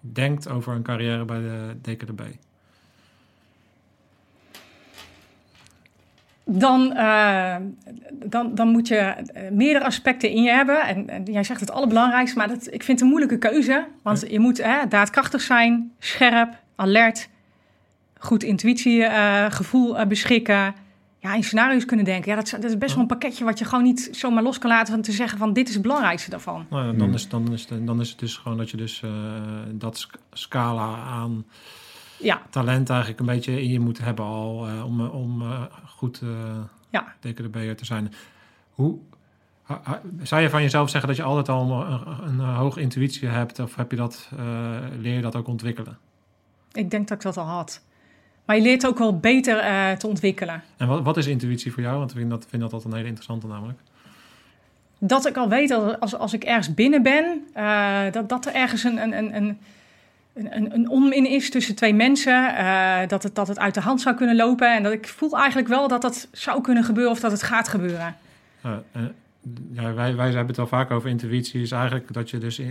denkt over een carrière bij de DKDB? Dan, eh, dan, dan moet je eh, meerdere aspecten in je hebben. En, en jij zegt het allerbelangrijkste, maar dat, ik vind het een moeilijke keuze. Want je moet hè, daadkrachtig zijn, scherp, alert, goed intuïtiegevoel gevoel eh, beschikken. Ja, in scenario's kunnen denken. Ja, dat, is- dat is best wel een pakketje wat je gewoon niet zomaar los kan laten van te zeggen van dit is het belangrijkste daarvan. Nou, ja, dan, is, dan, is, dan is het dus gewoon dat je dus eh, dat scala aan Ja, talent eigenlijk een beetje in je moet hebben al eh, om, eh, om eh, goed eh ja. DKDB'er te zijn. Hoe ha- ha- zou je van jezelf zeggen dat je altijd al een, een, een hoge intuïtie hebt of heb je dat, leer je dat ook ontwikkelen? Ik denk dat ik dat al had. Maar je leert ook wel beter te ontwikkelen. En wat, wat is intuïtie voor jou? Want ik vind dat, vind dat altijd een hele interessante namelijk. Dat ik al weet dat als, als ik ergens binnen ben, dat, dat er ergens een, een, een, een, een, onmin is tussen twee mensen. eh, dat, het, dat het uit de hand zou kunnen lopen. En dat ik voel eigenlijk wel dat dat zou kunnen gebeuren of dat het gaat gebeuren. Ja, eh, ja, wij, wij hebben het al vaak over intuïtie. Is eigenlijk dat je dus, eh,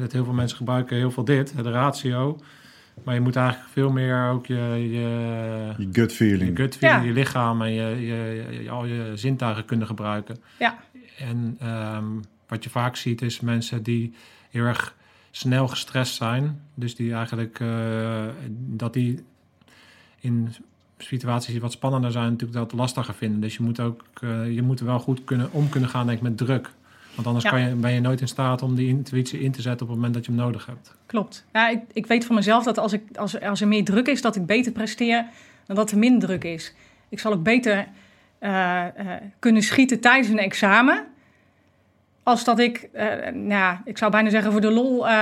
dat heel veel mensen gebruiken heel veel dit, de ratio. Maar je moet eigenlijk veel meer ook je, je, Je gut je feeling. gut feeling, Ja. je lichaam en je, je, je- al je zintuigen kunnen gebruiken. Ja, En ehm, wat je vaak ziet is mensen die heel erg snel gestrest zijn. Dus die eigenlijk eh, dat die in situaties die wat spannender zijn, natuurlijk dat lastiger vinden. Dus je moet ook eh, je moet er wel goed kunnen om kunnen gaan, denk ik, met druk. Want anders Ja. kan je, ben je nooit in staat om die intuïtie in te zetten op het moment dat je hem nodig hebt. klopt. Ja, ik, ik weet van mezelf dat als, ik, als, als er meer druk is, dat ik beter presteer dan dat er minder druk is. Ik zal ook beter eh, kunnen schieten tijdens een examen. Als dat ik, eh, nou ja, ik zou bijna zeggen voor de lol eh,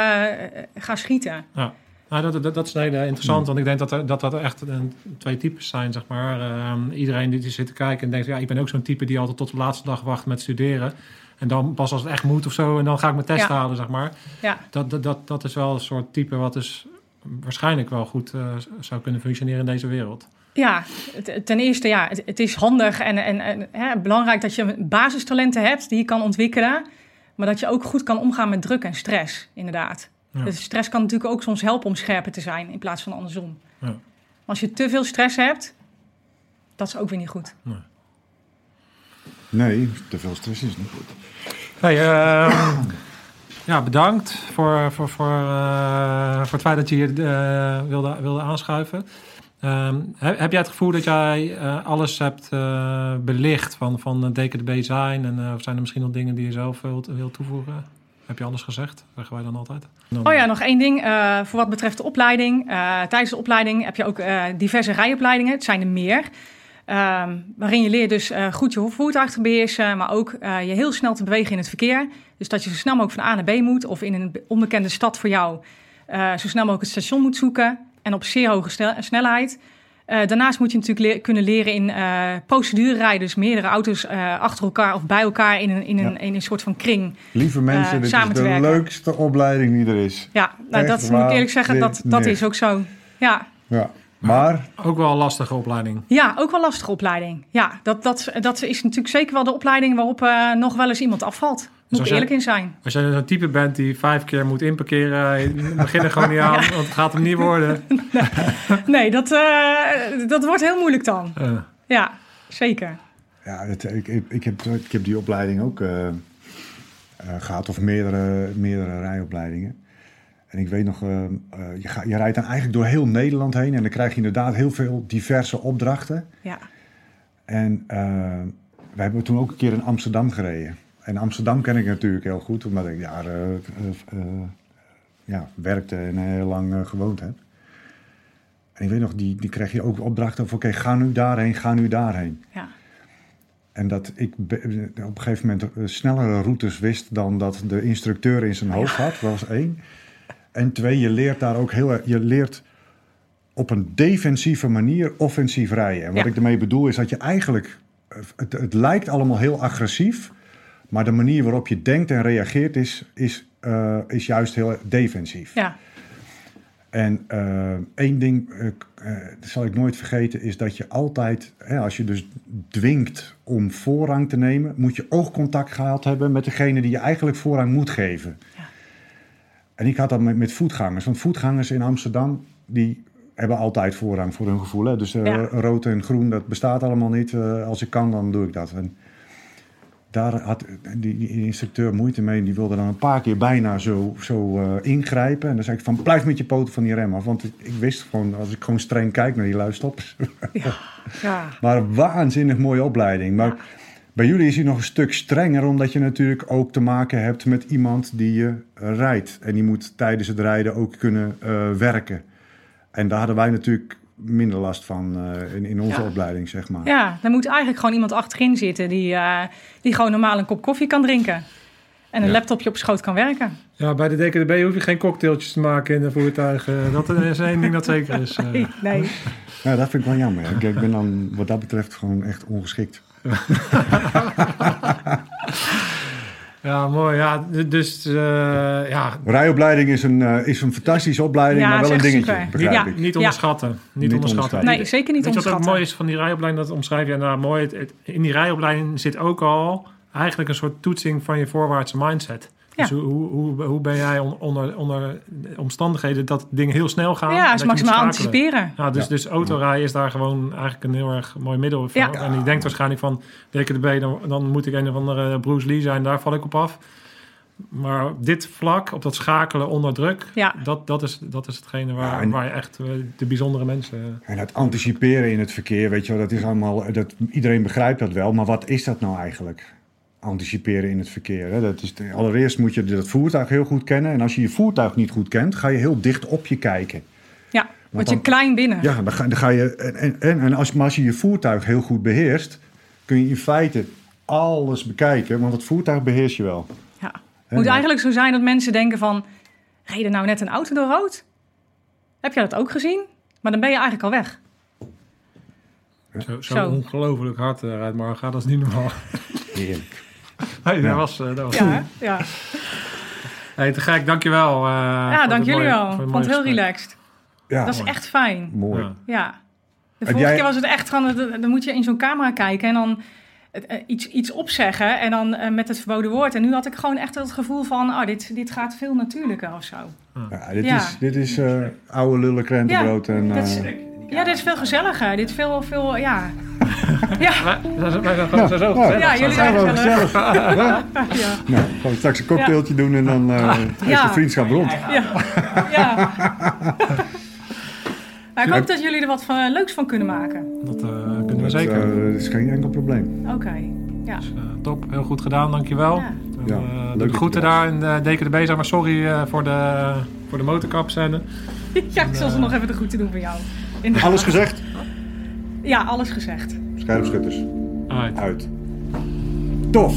ga schieten. Ja. Nou, dat, dat, dat is een hele interessant, want ik denk dat er, dat, dat er echt een, twee types zijn, zeg maar. Ehm, iedereen die zit te kijken en denkt, ja, ik ben ook zo'n type die altijd tot de laatste dag wacht met studeren. En dan pas als het echt moet of zo, en dan ga ik mijn test Ja. halen, zeg maar. Ja, Dat, dat, dat, dat is wel een soort type wat dus waarschijnlijk wel goed eh, zou kunnen functioneren in deze wereld. Ja ten eerste, ja, het, het is handig en, en, en hè, belangrijk dat je basistalenten hebt die je kan ontwikkelen. Maar dat je ook goed kan omgaan met druk en stress, inderdaad. Ja. Dus stress kan natuurlijk ook soms helpen om scherper te zijn in plaats van andersom. Ja. Maar als je te veel stress hebt, dat is ook weer niet goed. Nee, te veel stress is niet goed. Hey, ehm, ja, bedankt voor, voor, voor, eh, voor het feit dat je hier eh, wilde, wilde aanschuiven. Ehm, heb, heb jij het gevoel dat jij eh, alles hebt eh, belicht van, van het DKDB zijn? En eh, of zijn er misschien nog dingen die je zelf wilt, wilt toevoegen? Heb je alles gezegd? Zeggen wij dan altijd. Oh ja, nog één ding. eh, voor wat betreft de opleiding. Eh, tijdens de opleiding heb je ook eh, diverse rijopleidingen. Het zijn er meer. Ehm, waarin je leert dus eh, goed je voertuig te beheersen. Maar ook eh, je heel snel te bewegen in het verkeer. Dus dat je zo snel mogelijk van A naar B moet. Of in een onbekende stad voor jou. eh, zo snel mogelijk het station moet zoeken. En op zeer hoge snel- snelheid. Eh, daarnaast moet je natuurlijk le- kunnen leren in uh, procedurerijden. Dus meerdere auto's uh, achter elkaar of bij elkaar in een, in een, Ja. in een soort van kring. Lieve mensen, dit is samen te de werken. leukste opleiding die er is. Ja, nou, dat moet ik eerlijk zeggen, dat, dat is ook zo. Ja. Ja. Maar Ook wel een lastige opleiding. ja, ook wel een lastige opleiding. Ja, dat, dat, dat is natuurlijk zeker wel de opleiding waarop eh, nog wel eens iemand afvalt. Moet jij- eerlijk in zijn. Als jij zo'n type bent die vijf keer moet inparkeren, begin er gewoon niet aan, want het gaat hem niet worden. Nee, dat, eh, dat wordt heel moeilijk dan. Eh, Ja, zeker. ja, het, ik, ik, ik, heb, ik heb die opleiding ook eh, eh, gehad, of meerdere, meerdere rijopleidingen. En ik weet nog, eh, eh, je, ga, je rijdt dan eigenlijk door heel Nederland heen en dan krijg je inderdaad heel veel diverse opdrachten. Ja, En uh, we hebben toen ook een keer in Amsterdam gereden. En Amsterdam ken ik natuurlijk heel goed, omdat ik daar eh, eh, eh, ja, werkte en heel lang gewoond heb. En ik weet nog, die, die kreeg je ook opdrachten van, oké, ga nu daarheen, ga nu daarheen. ja. En dat ik op een gegeven moment snellere routes wist dan dat de instructeur in zijn hoofd had, was één. En twee, je leert daar ook heel erg, je leert op een defensieve manier offensief rijden. En wat Ja. ik ermee bedoel is dat je eigenlijk, het, het lijkt allemaal heel agressief, maar de manier waarop je denkt en reageert is, is, eh, is juist heel defensief. ja. En eh, één ding, eh, dat zal ik nooit vergeten, is dat je altijd, hè, als je dus dwingt om voorrang te nemen, moet je oogcontact gehad hebben met degene die je eigenlijk voorrang moet geven. Ja. En ik had dat met, met voetgangers, want voetgangers in Amsterdam, die hebben altijd voorrang voor hun gevoel. Hè? Dus Ja. rood en groen, dat bestaat allemaal niet. Als ik kan, dan doe ik dat. En daar had die, die instructeur moeite mee. Die wilde dan een paar keer bijna zo, zo eh, ingrijpen. En dan zei ik van, blijf met je poten van die rem af. Want ik, ik wist gewoon, als ik gewoon streng kijk naar die lui, stop. ja. maar een waanzinnig mooie opleiding. Maar bij jullie is hij nog een stuk strenger, omdat je natuurlijk ook te maken hebt met iemand die je eh, rijdt. En die moet tijdens het rijden ook kunnen eh, werken. En daar hadden wij natuurlijk minder last van eh, in, in onze Ja. opleiding, zeg maar. Ja, er moet eigenlijk gewoon iemand achterin zitten die, eh, die gewoon normaal een kop koffie kan drinken. En een Ja. laptopje op schoot kan werken. ja, bij de DKDB hoef je geen cocktailtjes te maken in de voertuigen. Dat is één ding dat zeker is. eh. Nee, nee. Ja, dat vind ik wel jammer. Ik, ik ben dan wat dat betreft gewoon echt ongeschikt. Ja, mooi. Ja, dus eh, ja, Rijopleiding is een, eh, is een fantastische opleiding, Ja, maar wel een dingetje, Ja. ik. niet onderschatten. Niet, Niet onderschatten. onderschatten. Nee, zeker niet Weet je wat ook onderschatten. mooi is van die rijopleiding? Dat omschrijf je nou mooi. Het, het- in die rijopleiding zit ook al eigenlijk een soort toetsing van je voorwaartse mindset. Dus hoe, hoe, hoe ben jij on- onder, onder omstandigheden dat dingen heel snel gaan? Ja, dat is maximaal anticiperen. Ja, dus, Ja. dus autorijden is daar gewoon eigenlijk een heel erg mooi middel voor. Ja. En die denkt waarschijnlijk van, DKDB, dan, dan moet ik een of andere Bruce Lee zijn, daar val ik op af. Maar op dit vlak, op dat schakelen onder druk, Ja. dat, dat, is, dat is hetgene waar, Ja, en- waar je echt eh, de bijzondere mensen... En het anticiperen in het verkeer, weet je wel, dat is allemaal, dat, iedereen begrijpt dat wel, maar wat is dat nou eigenlijk? Anticiperen in het verkeer. Hè? Dat is de- allereerst moet je dat voertuig heel goed kennen. En als je je voertuig niet goed kent, ga je heel dicht op je kijken. Ja, word je dan- klein binnen. Ja, dan ga, dan ga je. En, en, en, als, maar als je je voertuig heel goed beheerst, kun je in feite alles bekijken, want het voertuig beheers je wel. Ja. Het moet eigenlijk zo zijn dat mensen denken van... reden nou net een auto door rood? Heb jij dat ook gezien? Maar dan ben je eigenlijk al weg. Zo, zo, Zo. ongelooflijk hard uh, rijdt Marga, dat is niet normaal. Heerlijk. Nee, dat Ja. was... eh, dat was Ja, ja. Hey, te gek, dankjewel. eh, ja dank jullie mooie- wel. Ik het vond het heel gesprek. relaxed. Ja, Dat is echt fijn. mooi. Ja. Ja. De vorige jij- keer was het echt gewoon... Dan dan moet je in zo'n camera kijken en dan... eh, Iets, iets opzeggen en dan eh, met het verboden woord. En nu had ik gewoon echt het gevoel van... Oh, dit, dit gaat veel natuurlijker of zo. Ja, dit Ja. is, dit is eh, oude lullen krentenbrood. en, dat is- Ja, dit is veel gezelliger. Dit is veel, veel, ja. Ja, Wij- wij zijn- zijn gewoon zo gezellig. ja jullie zijn zijn wel gezellig. gezellig. Ja, nou, gaan we straks een cocktailtje doen en dan eh, is de vriendschap rond. ja, ja. Nou, ik hoop dat jullie er wat van, leuks van kunnen maken. Dat eh, kunnen we Dat, zeker. eh, dat is geen enkel probleem. Oké, ja. Dus, eh, top, heel goed gedaan, dankjewel. Ja. En, Ja, eh, leuk doe de groeten daar in de DKDB. Zeg maar sorry eh, voor de, voor de motorkapscène. Ja, ik zal ze nog even de groeten doen voor jou. Inderdaad. Alles gezegd? Ja, alles gezegd. Scherpschutters. Alright. Uit. Tof.